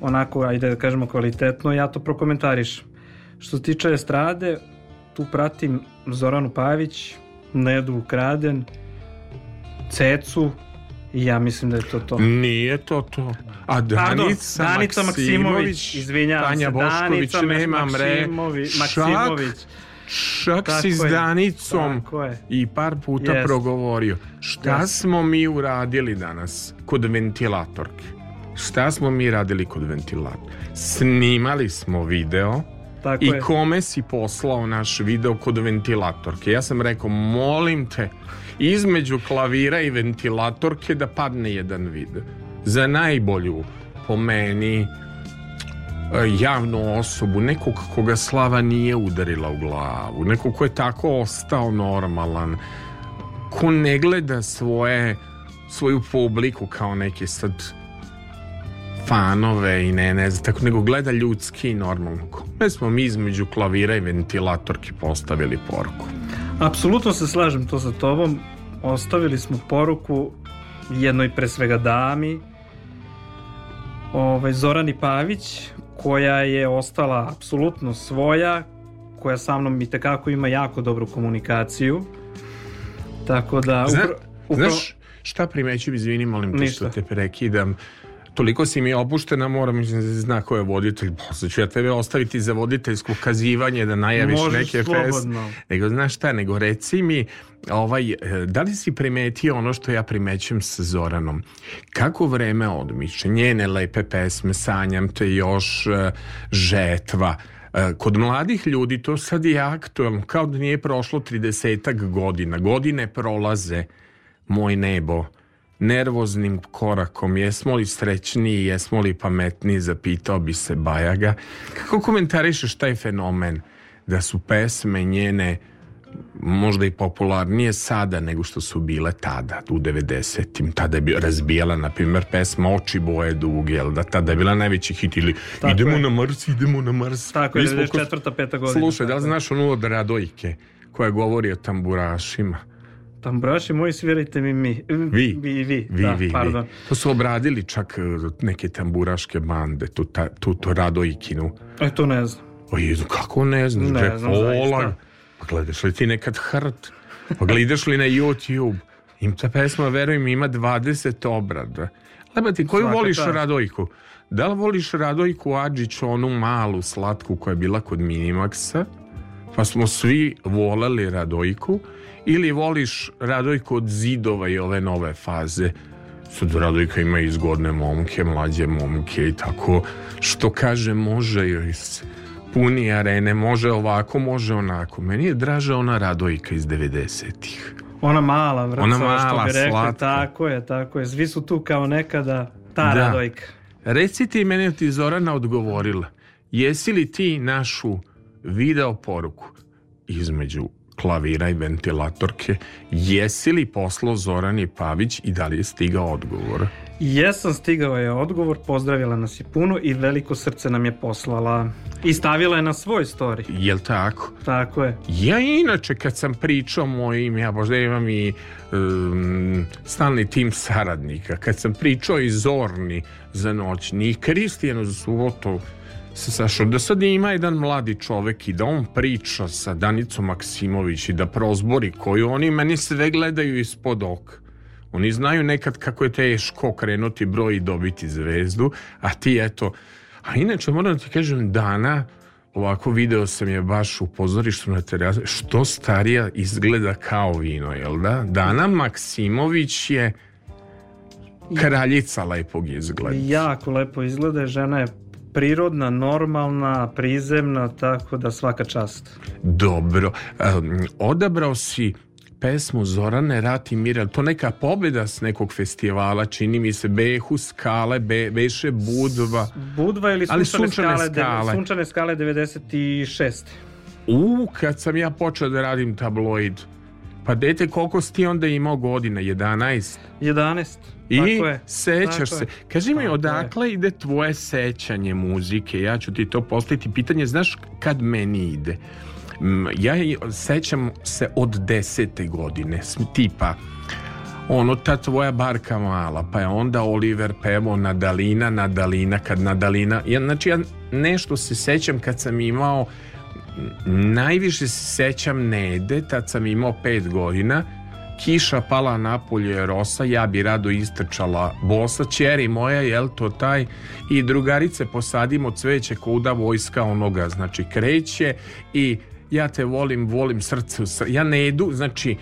onako, ajde da kažemo, kvalitetno, ja to prokomentarišem. Što se tiče strade, tu pratim Zoranu Pavić, Nedu Kraden, Cecu ja mislim da je to to. Nije to to. A Danica, Pardon, Danica Maksimović, izvinjavam Tanja se, Bošković, Danica nema mre, Maksimović. Čak tako si s Danicom i par puta yes. progovorio. Šta yes. smo mi uradili danas kod ventilatorke? Šta smo mi radili kod ventilatorke? Snimali smo video Tako I je. kome si poslao naš video kod ventilatorke? Ja sam rekao, molim te, između klavira i ventilatorke da padne jedan video. Za najbolju, po meni, e, javnu osobu, nekog koga slava nije udarila u glavu, nekog ko je tako ostao normalan, ko ne gleda svoje, svoju publiku kao neke sad fanove i ne, ne znam, tako nego gleda ljudski i normalno. Kome smo mi između klavira i ventilatorki postavili poruku? Apsolutno se slažem to sa tobom. Ostavili smo poruku jednoj pre svega dami, ovaj, Zorani Pavić, koja je ostala apsolutno svoja, koja sa mnom i tekako ima jako dobru komunikaciju. Tako da... Zna, upra... Znaš šta primećujem, izvini, molim te što te prekidam. Uh, toliko si mi opuštena, moram, mislim, zna ko je voditelj, posle ću ja tebe ostaviti za voditeljsko ukazivanje da najaviš Možeš neke slobodno. fest. Nego, znaš šta, nego reci mi, ovaj, eh, da li si primetio ono što ja primećem sa Zoranom? Kako vreme odmiče, njene lepe pesme, sanjam te još, eh, žetva, eh, Kod mladih ljudi to sad je aktualno, kao da nije prošlo 30 godina. Godine prolaze, moj nebo nervoznim korakom. Jesmo li srećniji, jesmo li pametniji, zapitao bi se Bajaga. Kako komentarišeš taj fenomen da su pesme njene možda i popularnije sada nego što su bile tada, u 90-im. Tada je bio, razbijala, na primjer, pesma Oči boje duge, jel da tada je bila najveći hit ili tako idemo je. na Mars, idemo na Mars. Tako Mi je, četvrta, peta godina. Slušaj, da li znaš ono od Radojke koja govori o tamburašima? Tamburaši moji, svirajte mi mi. Vi. Vi, vi. vi, da, vi pardon. Vi. To su obradili čak e, neke tamburaške bande, tu, ta, tu to rado E, to ne znam. O jezu, kako ne znaš? Ne Džep, znam, zaista. Pa gledaš li ti nekad hrt? Pa gledaš li na YouTube? Im ta pesma, verujem, ima 20 obrada. Lebati, koju Svaka voliš ta. Radojku? Da li voliš Radojku Adžić, onu malu, slatku koja je bila kod Minimaxa? pa smo svi voleli Radojku ili voliš Radojku od zidova i ove nove faze sad Radojka ima izgodne momke mlađe momke i tako što kaže može joj se puni arene, može ovako, može onako. Meni je draža ona Radojka iz 90-ih. Ona mala, vrca, ona mala, što bi rekli, slatka. tako je, tako je. Svi su tu kao nekada ta da. Radojka. Reci ti, meni ti Zorana odgovorila, jesi li ti našu video poruku između klavira i ventilatorke. Jesi li poslao Zorani Pavić i da li je stigao odgovor? Jesam, stigao je odgovor, pozdravila nas je puno i veliko srce nam je poslala i stavila je na svoj story. Jel tako? Tako je. Ja inače kad sam pričao mojim, ja možda imam i um, stalni tim saradnika, kad sam pričao i Zorni za noćni i Kristijanu za subotu, sa sašao, da sad ima jedan mladi čovek i da on priča sa Danicom Maksimović i da prozbori koju oni meni sve gledaju ispod oka. Oni znaju nekad kako je teško krenuti broj i dobiti zvezdu, a ti eto... A inače moram da ti kažem dana ovako video sam je baš u pozorištu na terasu, što starija izgleda kao vino, jel da? Dana Maksimović je kraljica lepog izgleda. Jako lepo izgleda, žena je prirodna, normalna, prizemna, tako da svaka čast. Dobro, um, odabrao si pesmu Zorane Rati Miral, to neka pobeda s nekog festivala, čini mi se, Behu skale, be, Beše Budva. Budva ili sunčane, sunčane skale, skale. Sunčane skale 96. U, kad sam ja počeo da radim tabloid, pa dete, koliko si ti onda imao godina? 11? 11. I tako je, sećaš tako se. Kaži mi odakle je. ide tvoje sećanje muzike. Ja ću ti to postaviti pitanje. Znaš kad meni ide? Ja sećam se od desete godine. Tipa ono ta tvoja barka mala pa je onda Oliver pevo Nadalina Nadalina kad Nadalina ja, znači ja nešto se sećam kad sam imao najviše se sećam Nede tad sam imao pet godina kiša pala napolje rosa, ja bi rado istrčala bosa, ćeri moja, jel to taj, i drugarice posadimo cveće kuda vojska onoga, znači kreće i ja te volim, volim srce, ja ne idu, znači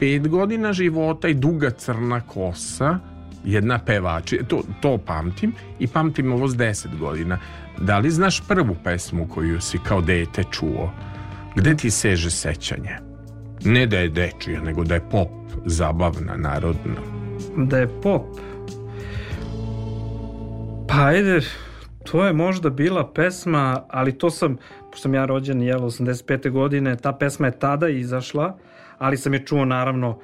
pet godina života i duga crna kosa, jedna pevači, to, to pamtim i pamtim ovo s deset godina. Da li znaš prvu pesmu koju si kao dete čuo? Gde ti seže sećanje? Ne da je dečija, nego da je pop, zabavna, narodna. Da je pop? Pa ajde, to je možda bila pesma, ali to sam, pošto sam ja rođen, jel, 85. godine, ta pesma je tada izašla, ali sam je čuo naravno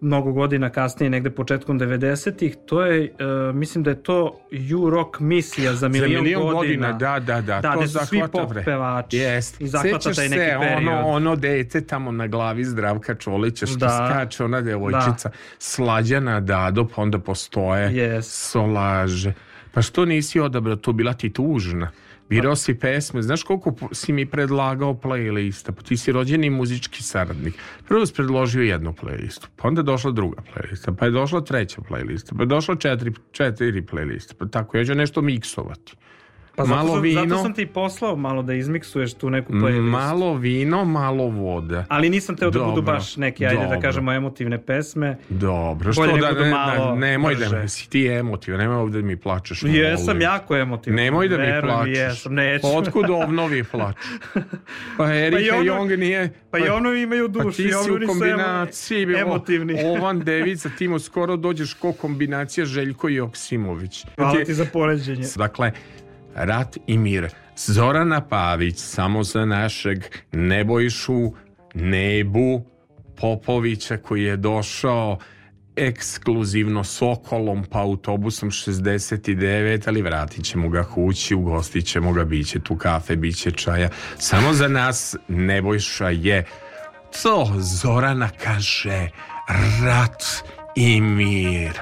mnogo godina kasnije, negde početkom 90-ih, to je, uh, mislim da je to You Rock misija za milion, za milion godina. godina. Da, da, da, da to su svi pop pevači yes. i zahvata taj neki se, period. Ono, ono dete tamo na glavi Zdravka Čolića što da. skače, ona devojčica, da. Slađana da, dop, onda postoje, yes. Solaže. Pa što nisi odabrao, to bila ti tužna. Birao si pesme, znaš koliko si mi predlagao playlista, pa ti si rođeni muzički saradnik. Prvo si predložio jednu playlistu, pa onda je došla druga playlista, pa je došla treća playlista, pa je došla četiri, četiri playlista, pa tako, ja ću nešto miksovati. Pa zato malo sam, vino. Zato sam ti poslao malo da izmiksuješ tu neku playlist. Malo vino, malo vode. Ali nisam teo da budu baš neke, ajde da Dobro. da kažemo, emotivne pesme. Dobro, što Bolje da, da ne, ne, nemoj da brže. da mi si ti emotiv, nemoj ovde mi plačeš. Jesam jako emotiv. Nemoj da Verujem, mi plačeš. Jesam, neću. Pa otkud ovnovi plač? Pa Erika pa i ono, nije... Pa, pa i pa pa- ono imaju dušu. Pa ti si u kombinaciji emo, emotivni. Ovan Devica, ti mu skoro dođeš ko kombinacija Željko i Oksimović. Hvala ti za poređenje. Dakle, Rat i mir. Zorana Pavić, samo za našeg Nebojšu, Nebu, Popovića koji je došao ekskluzivno Sokolom pa autobusom 69 ali vratit ćemo ga kući ugostit ćemo ga, bit će tu kafe bit će čaja, samo za nas Nebojša je to Zorana kaže rat i mir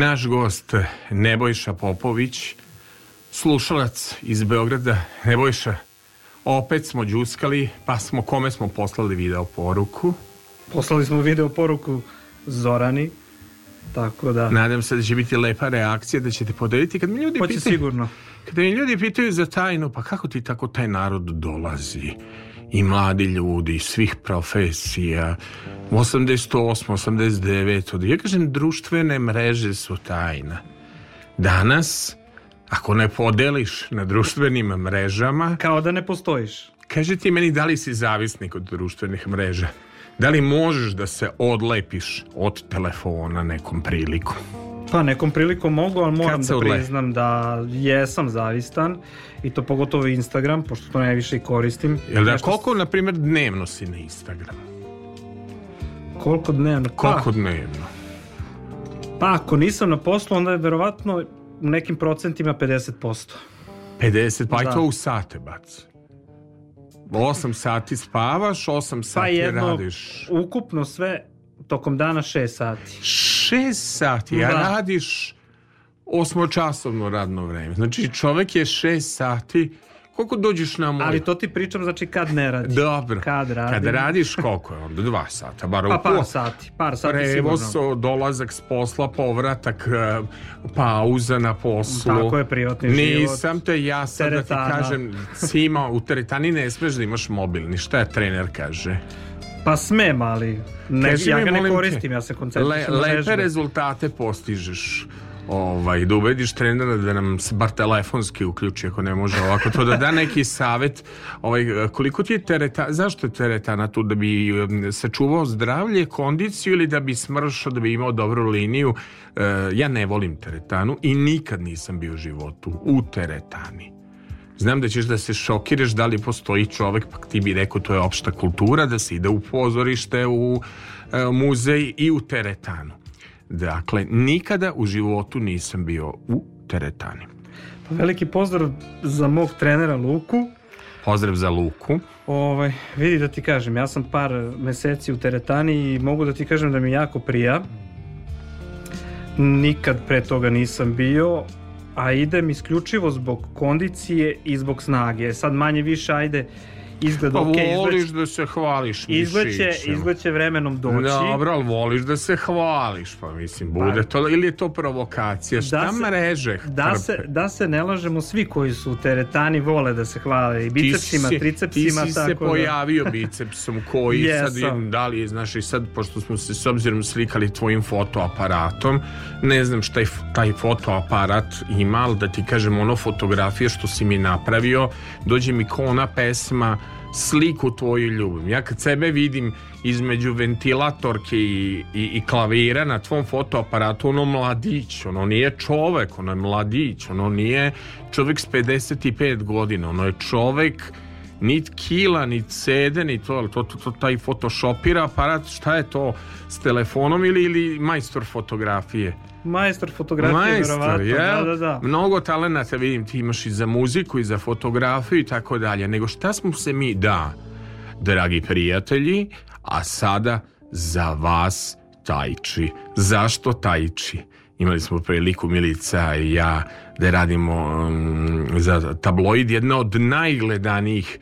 naš gost Nebojša Popović, slušalac iz Beograda. Nebojša, opet smo džuskali, pa smo kome smo poslali video poruku? Poslali smo video poruku Zorani, tako da... Nadam se da će biti lepa reakcija, da ćete podeliti. Kad mi ljudi Hoće pitaju, sigurno. Kada mi ljudi pitaju za tajnu, pa kako ti tako taj narod dolazi? i mladi ljudi svih profesija u 88. 89. ja kažem društvene mreže su tajna danas ako ne podeliš na društvenim mrežama kao da ne postojiš kaže ti meni da li si zavisnik od društvenih mreža da li možeš da se odlepiš od telefona nekom prilikom Pa nekom prilikom mogu, ali moram da priznam da jesam zavistan i to pogotovo Instagram, pošto to najviše i koristim. Jel da, koliko, na primjer, dnevno si na Instagramu? Koliko dnevno? Pa. Koliko pa, dnevno? Pa, ako nisam na poslu, onda je verovatno u nekim procentima 50%. 50, pa da. i to u sate baci. 8 sati spavaš, 8 pa sati pa jedno, radiš. Ukupno sve tokom dana 6 sati. 6 sati, da. a radiš osmočasovno radno vreme. Znači čovek je 6 sati koliko dođeš na more? Ali to ti pričam znači kad ne radi. Dobro. Kad, radi. kad radiš koliko je onda? Dva sata. Bar pa par sati. Par sati Prevoz, sigurno. dolazak s posla, povratak, e, pauza na poslu. Tako je privatni Nisam život. Nisam te ja sad teretana. da ti kažem cima u teretani ne smeš da imaš mobilni. Šta je trener kaže? Pa smem, ali ne, ja ga ne koristim, te, ja se koncentrišem le, na Lepe rezultate postižeš ovaj, da ubediš trenera da nam se bar telefonski uključi ako ne može ovako to da da neki savet ovaj, koliko ti je tereta zašto je teretana tu da bi sačuvao zdravlje, kondiciju ili da bi smršao, da bi imao dobru liniju e, ja ne volim teretanu i nikad nisam bio u životu u teretani Znam da ćeš da se šokiraš da li postoji čovek, pa ti bi rekao to je opšta kultura, da se ide u pozorište, u e, muzej i u teretanu. Dakle, nikada u životu nisam bio u teretani. Pa veliki pozdrav za mog trenera Luku. Pozdrav za Luku. Ovaj, vidi da ti kažem, ja sam par meseci u teretani i mogu da ti kažem da mi jako prija. Nikad pre toga nisam bio, a idem isključivo zbog kondicije i zbog snage. Sad manje više, ajde, uh, izgleda pa, okay, voliš izgled... da se hvališ izgled će, izgled će vremenom doći dobro, ali voliš da se hvališ pa mislim, pa- bude pa, to, ili je to provokacija da šta da se, mreže da se, da se ne lažemo, svi koji su u teretani vole da se hvale i bicepsima, ti si, tricepsima ti si tako se da... pojavio bicepsom koji yes, sad, da li je, znaš i sad pošto smo se s obzirom slikali tvojim fotoaparatom ne znam šta je taj fotoaparat ima, ali da ti kažem ono fotografije što si mi napravio dođe mi ko ona pesma sliku tvoju ljubim. Ja kad sebe vidim između ventilatorke i, i, i klavira na tvom fotoaparatu, ono mladić, ono nije čovek, ono je mladić, ono nije čovek s 55 godina, ono je čovek nit kila, nit sede, ni to, to, to, to, taj photoshopira aparat, šta je to, s telefonom ili, ili majstor fotografije? majstor fotografije majstor, vjerovatno. Da, da, da. Mnogo talenata vidim ti imaš i za muziku i za fotografiju i tako dalje. Nego šta smo se mi da, dragi prijatelji, a sada za vas tajči. Zašto tajči? Imali smo priliku Milica i ja da radimo um, za tabloid jedna od najgledanijih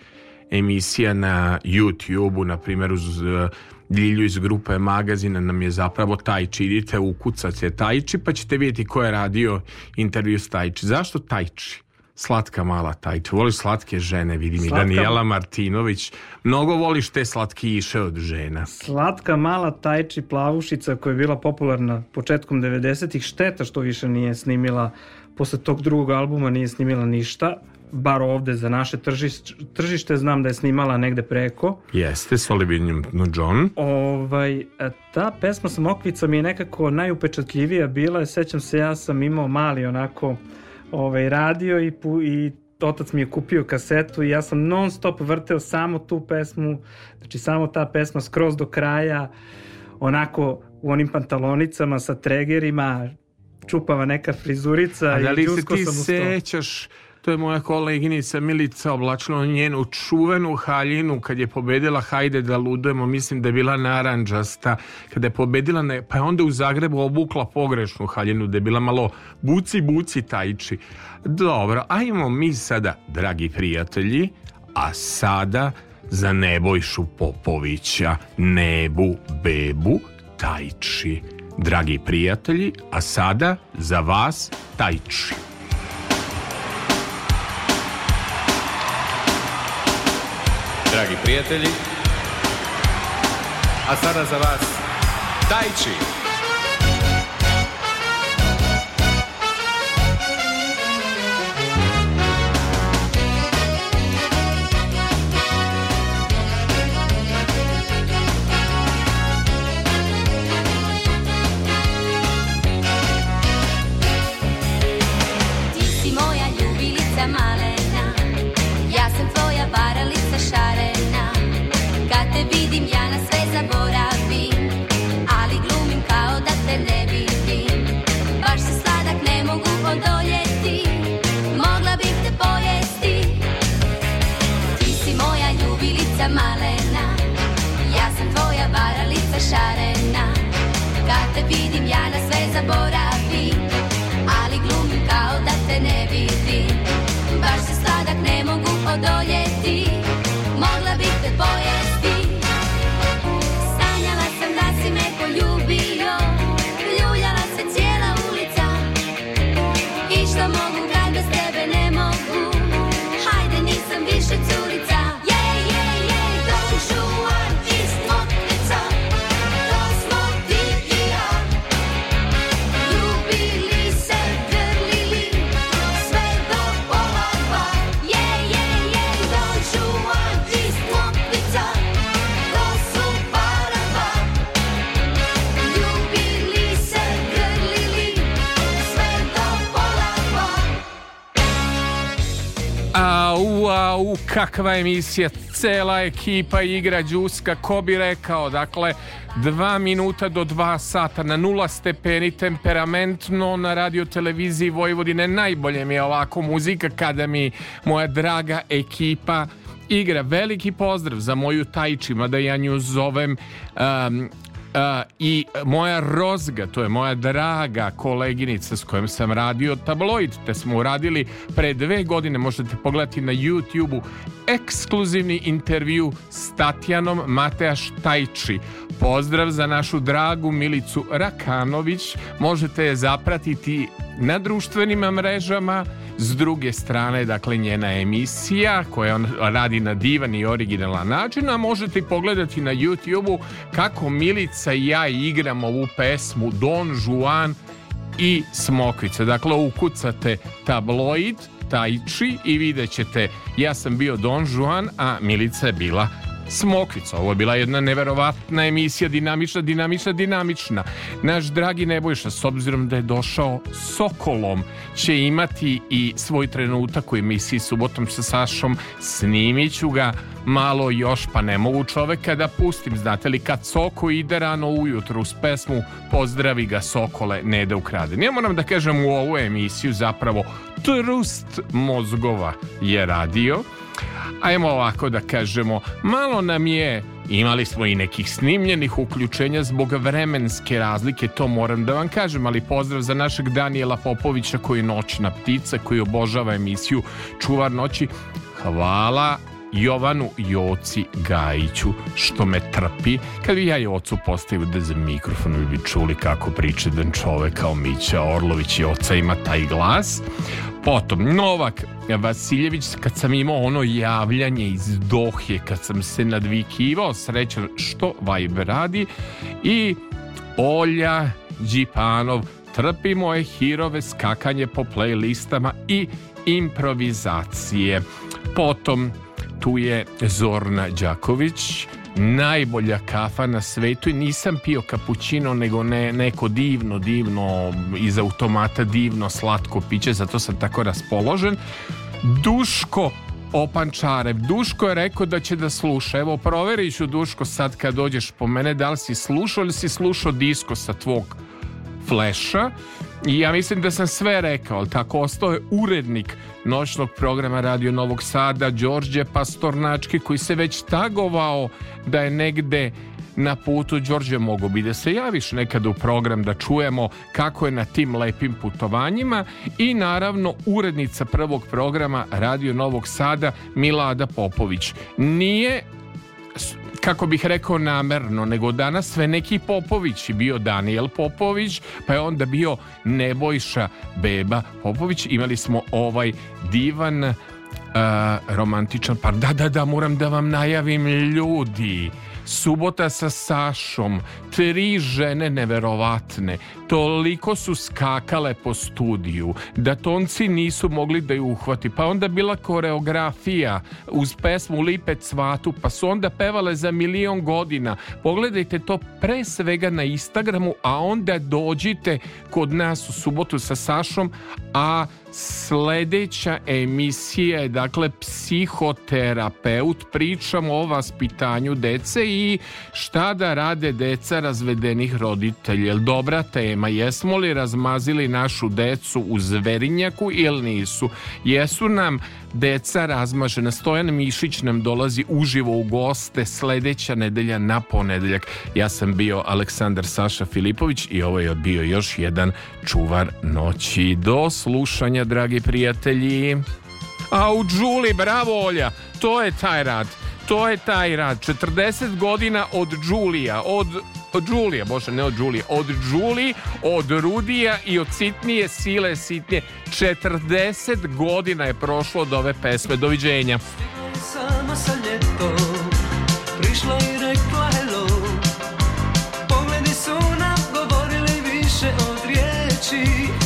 emisija na YouTube-u, na primjer uz uh, Ljilju iz grupe magazina nam je zapravo Tajči. Idite u kucac Tajči pa ćete vidjeti ko je radio intervju s Tajči. Zašto Tajči? Slatka mala Tajči. Voliš slatke žene, vidim i Daniela Martinović. Mnogo voliš te slatkiše od žena. Slatka mala Tajči plavušica koja je bila popularna početkom 90-ih. Šteta što više nije snimila posle tog drugog albuma nije snimila ništa bar ovde za naše tržište, tržište znam da je snimala negde preko. Jeste, s no John. Ovaj, e, ta pesma sa Mokvicom je nekako najupečatljivija bila, sećam se ja sam imao mali onako ovaj, radio i, pu, i otac mi je kupio kasetu i ja sam non stop vrteo samo tu pesmu, znači samo ta pesma skroz do kraja, onako u onim pantalonicama sa tregerima, čupava neka frizurica A da li se ti sećaš što je moja koleginica Milica oblačila njenu čuvenu haljinu kad je pobedila Hajde da ludujemo, mislim da je bila naranđasta, kada je pobedila, ne, pa je onda u Zagrebu obukla pogrešnu haljinu, da je bila malo buci, buci, tajči. Dobro, ajmo mi sada, dragi prijatelji, a sada za Nebojšu Popovića, Nebu, Bebu, Tajči. Dragi prijatelji, a sada za vas Tajči. dragi prijatelji. A sada za vas, Tajči! sve šarena Kad te vidim ja na sve zaboravim Ali glumim kao da te ne vidim Baš se sladak ne mogu odolje u kakva emisija, cela ekipa igra Đuska, ko bi rekao, dakle, dva minuta do dva sata na nula stepeni temperamentno na radio televiziji Vojvodine. Najbolje mi je ovako muzika kada mi moja draga ekipa igra. Veliki pozdrav za moju tajči, mada ja nju zovem um, i moja Rozga, to je moja draga koleginica s kojom sam radio tabloid, te smo uradili pre dve godine, možete pogledati na YouTube-u, ekskluzivni intervju s Tatjanom Mateaš Tajči, pozdrav za našu dragu Milicu Rakanović. Možete je zapratiti na društvenim mrežama. S druge strane, dakle, njena emisija koja on radi na divan i originalan način, a možete pogledati na YouTube-u kako Milica i ja igram ovu pesmu Don Juan i Smokvica. Dakle, ukucate tabloid, tajči i vidjet ćete ja sam bio Don Juan, a Milica je bila Smokvica. Ovo je bila jedna neverovatna emisija, dinamična, dinamična, dinamična. Naš dragi Nebojša, s obzirom da je došao Sokolom, će imati i svoj trenutak u emisiji Subotom sa Sašom. Snimit ću ga malo još, pa ne mogu čoveka da pustim. Znate li, kad Soko ide rano ujutru s pesmu Pozdravi ga Sokole, ne da ukrade. Ja moram da kažem u ovu emisiju zapravo trust mozgova je radio ajmo ovako da kažemo, malo nam je Imali smo i nekih snimljenih uključenja zbog vremenske razlike, to moram da vam kažem, ali pozdrav za našeg Danijela Popovića koji je noćna ptica, koji obožava emisiju Čuvar noći. Hvala Jovanu Joci Gajiću što me trpi kad bi ja ocu postavio da za mikrofon bi bi čuli kako priče dan čovek kao Mića Orlović i oca ima taj glas potom Novak Vasiljević kad sam imao ono javljanje iz Dohe kad sam se nadvikivao srećan što Vibe radi i Olja Đipanov trpi moje hirove skakanje po playlistama i improvizacije potom tu je Zorna Đaković, najbolja kafa na svetu i nisam pio kapućino nego ne, neko divno, divno iz automata divno slatko piće, zato sam tako raspoložen. Duško Opančarev. Duško je rekao da će da sluša. Evo, proveriš ću Duško sad kad dođeš po mene da li si slušao ili si slušao disko sa tvog fleša I ja mislim da sam sve rekao, tako ostao je urednik noćnog programa Radio Novog Sada, Đorđe Pastornački, koji se već tagovao da je negde na putu Đorđe mogu bi da se javiš nekad u program da čujemo kako je na tim lepim putovanjima i naravno urednica prvog programa Radio Novog Sada Milada Popović. Nije kako bih rekao namerno, nego danas sve neki Popović i bio Daniel Popović, pa je onda bio Nebojša Beba Popović. Imali smo ovaj divan uh, romantičan par. Da, da, da, moram da vam najavim ljudi. Subota sa Sašom, tri žene neverovatne, toliko su skakale po studiju da tonci nisu mogli da ju uhvati. Pa onda bila koreografija uz pesmu Lipe cvatu, pa su onda pevale za milion godina. Pogledajte to pre svega na Instagramu, a onda dođite kod nas u subotu sa Sašom, a Sledeća emisija je dakle psihoterapeut, pričamo o vaspitanju dece i šta da rade deca razvedenih roditelja. Jel dobra tema, jesmo li razmazili našu decu u zverinjaku ili nisu? Jesu nam deca razmažena? Stojan Mišić nam dolazi uživo u goste sledeća nedelja na ponedeljak. Ja sam bio Aleksandar Saša Filipović i ovo je bio još jedan čuvar noći. Do slušanja slušanja, dragi prijatelji. A u Đuli, bravo Olja, to je taj rad. To je taj rad. 40 godina od Đulija, od od Đulije, bože, ne od Đulije, od Đuli, od Rudija i od sitnije sile sitnije. 40 godina je prošlo od ove pesme. Doviđenja. sama sa ljeto, prišla i rekla hello. Pogledi su nam govorili više od riječi.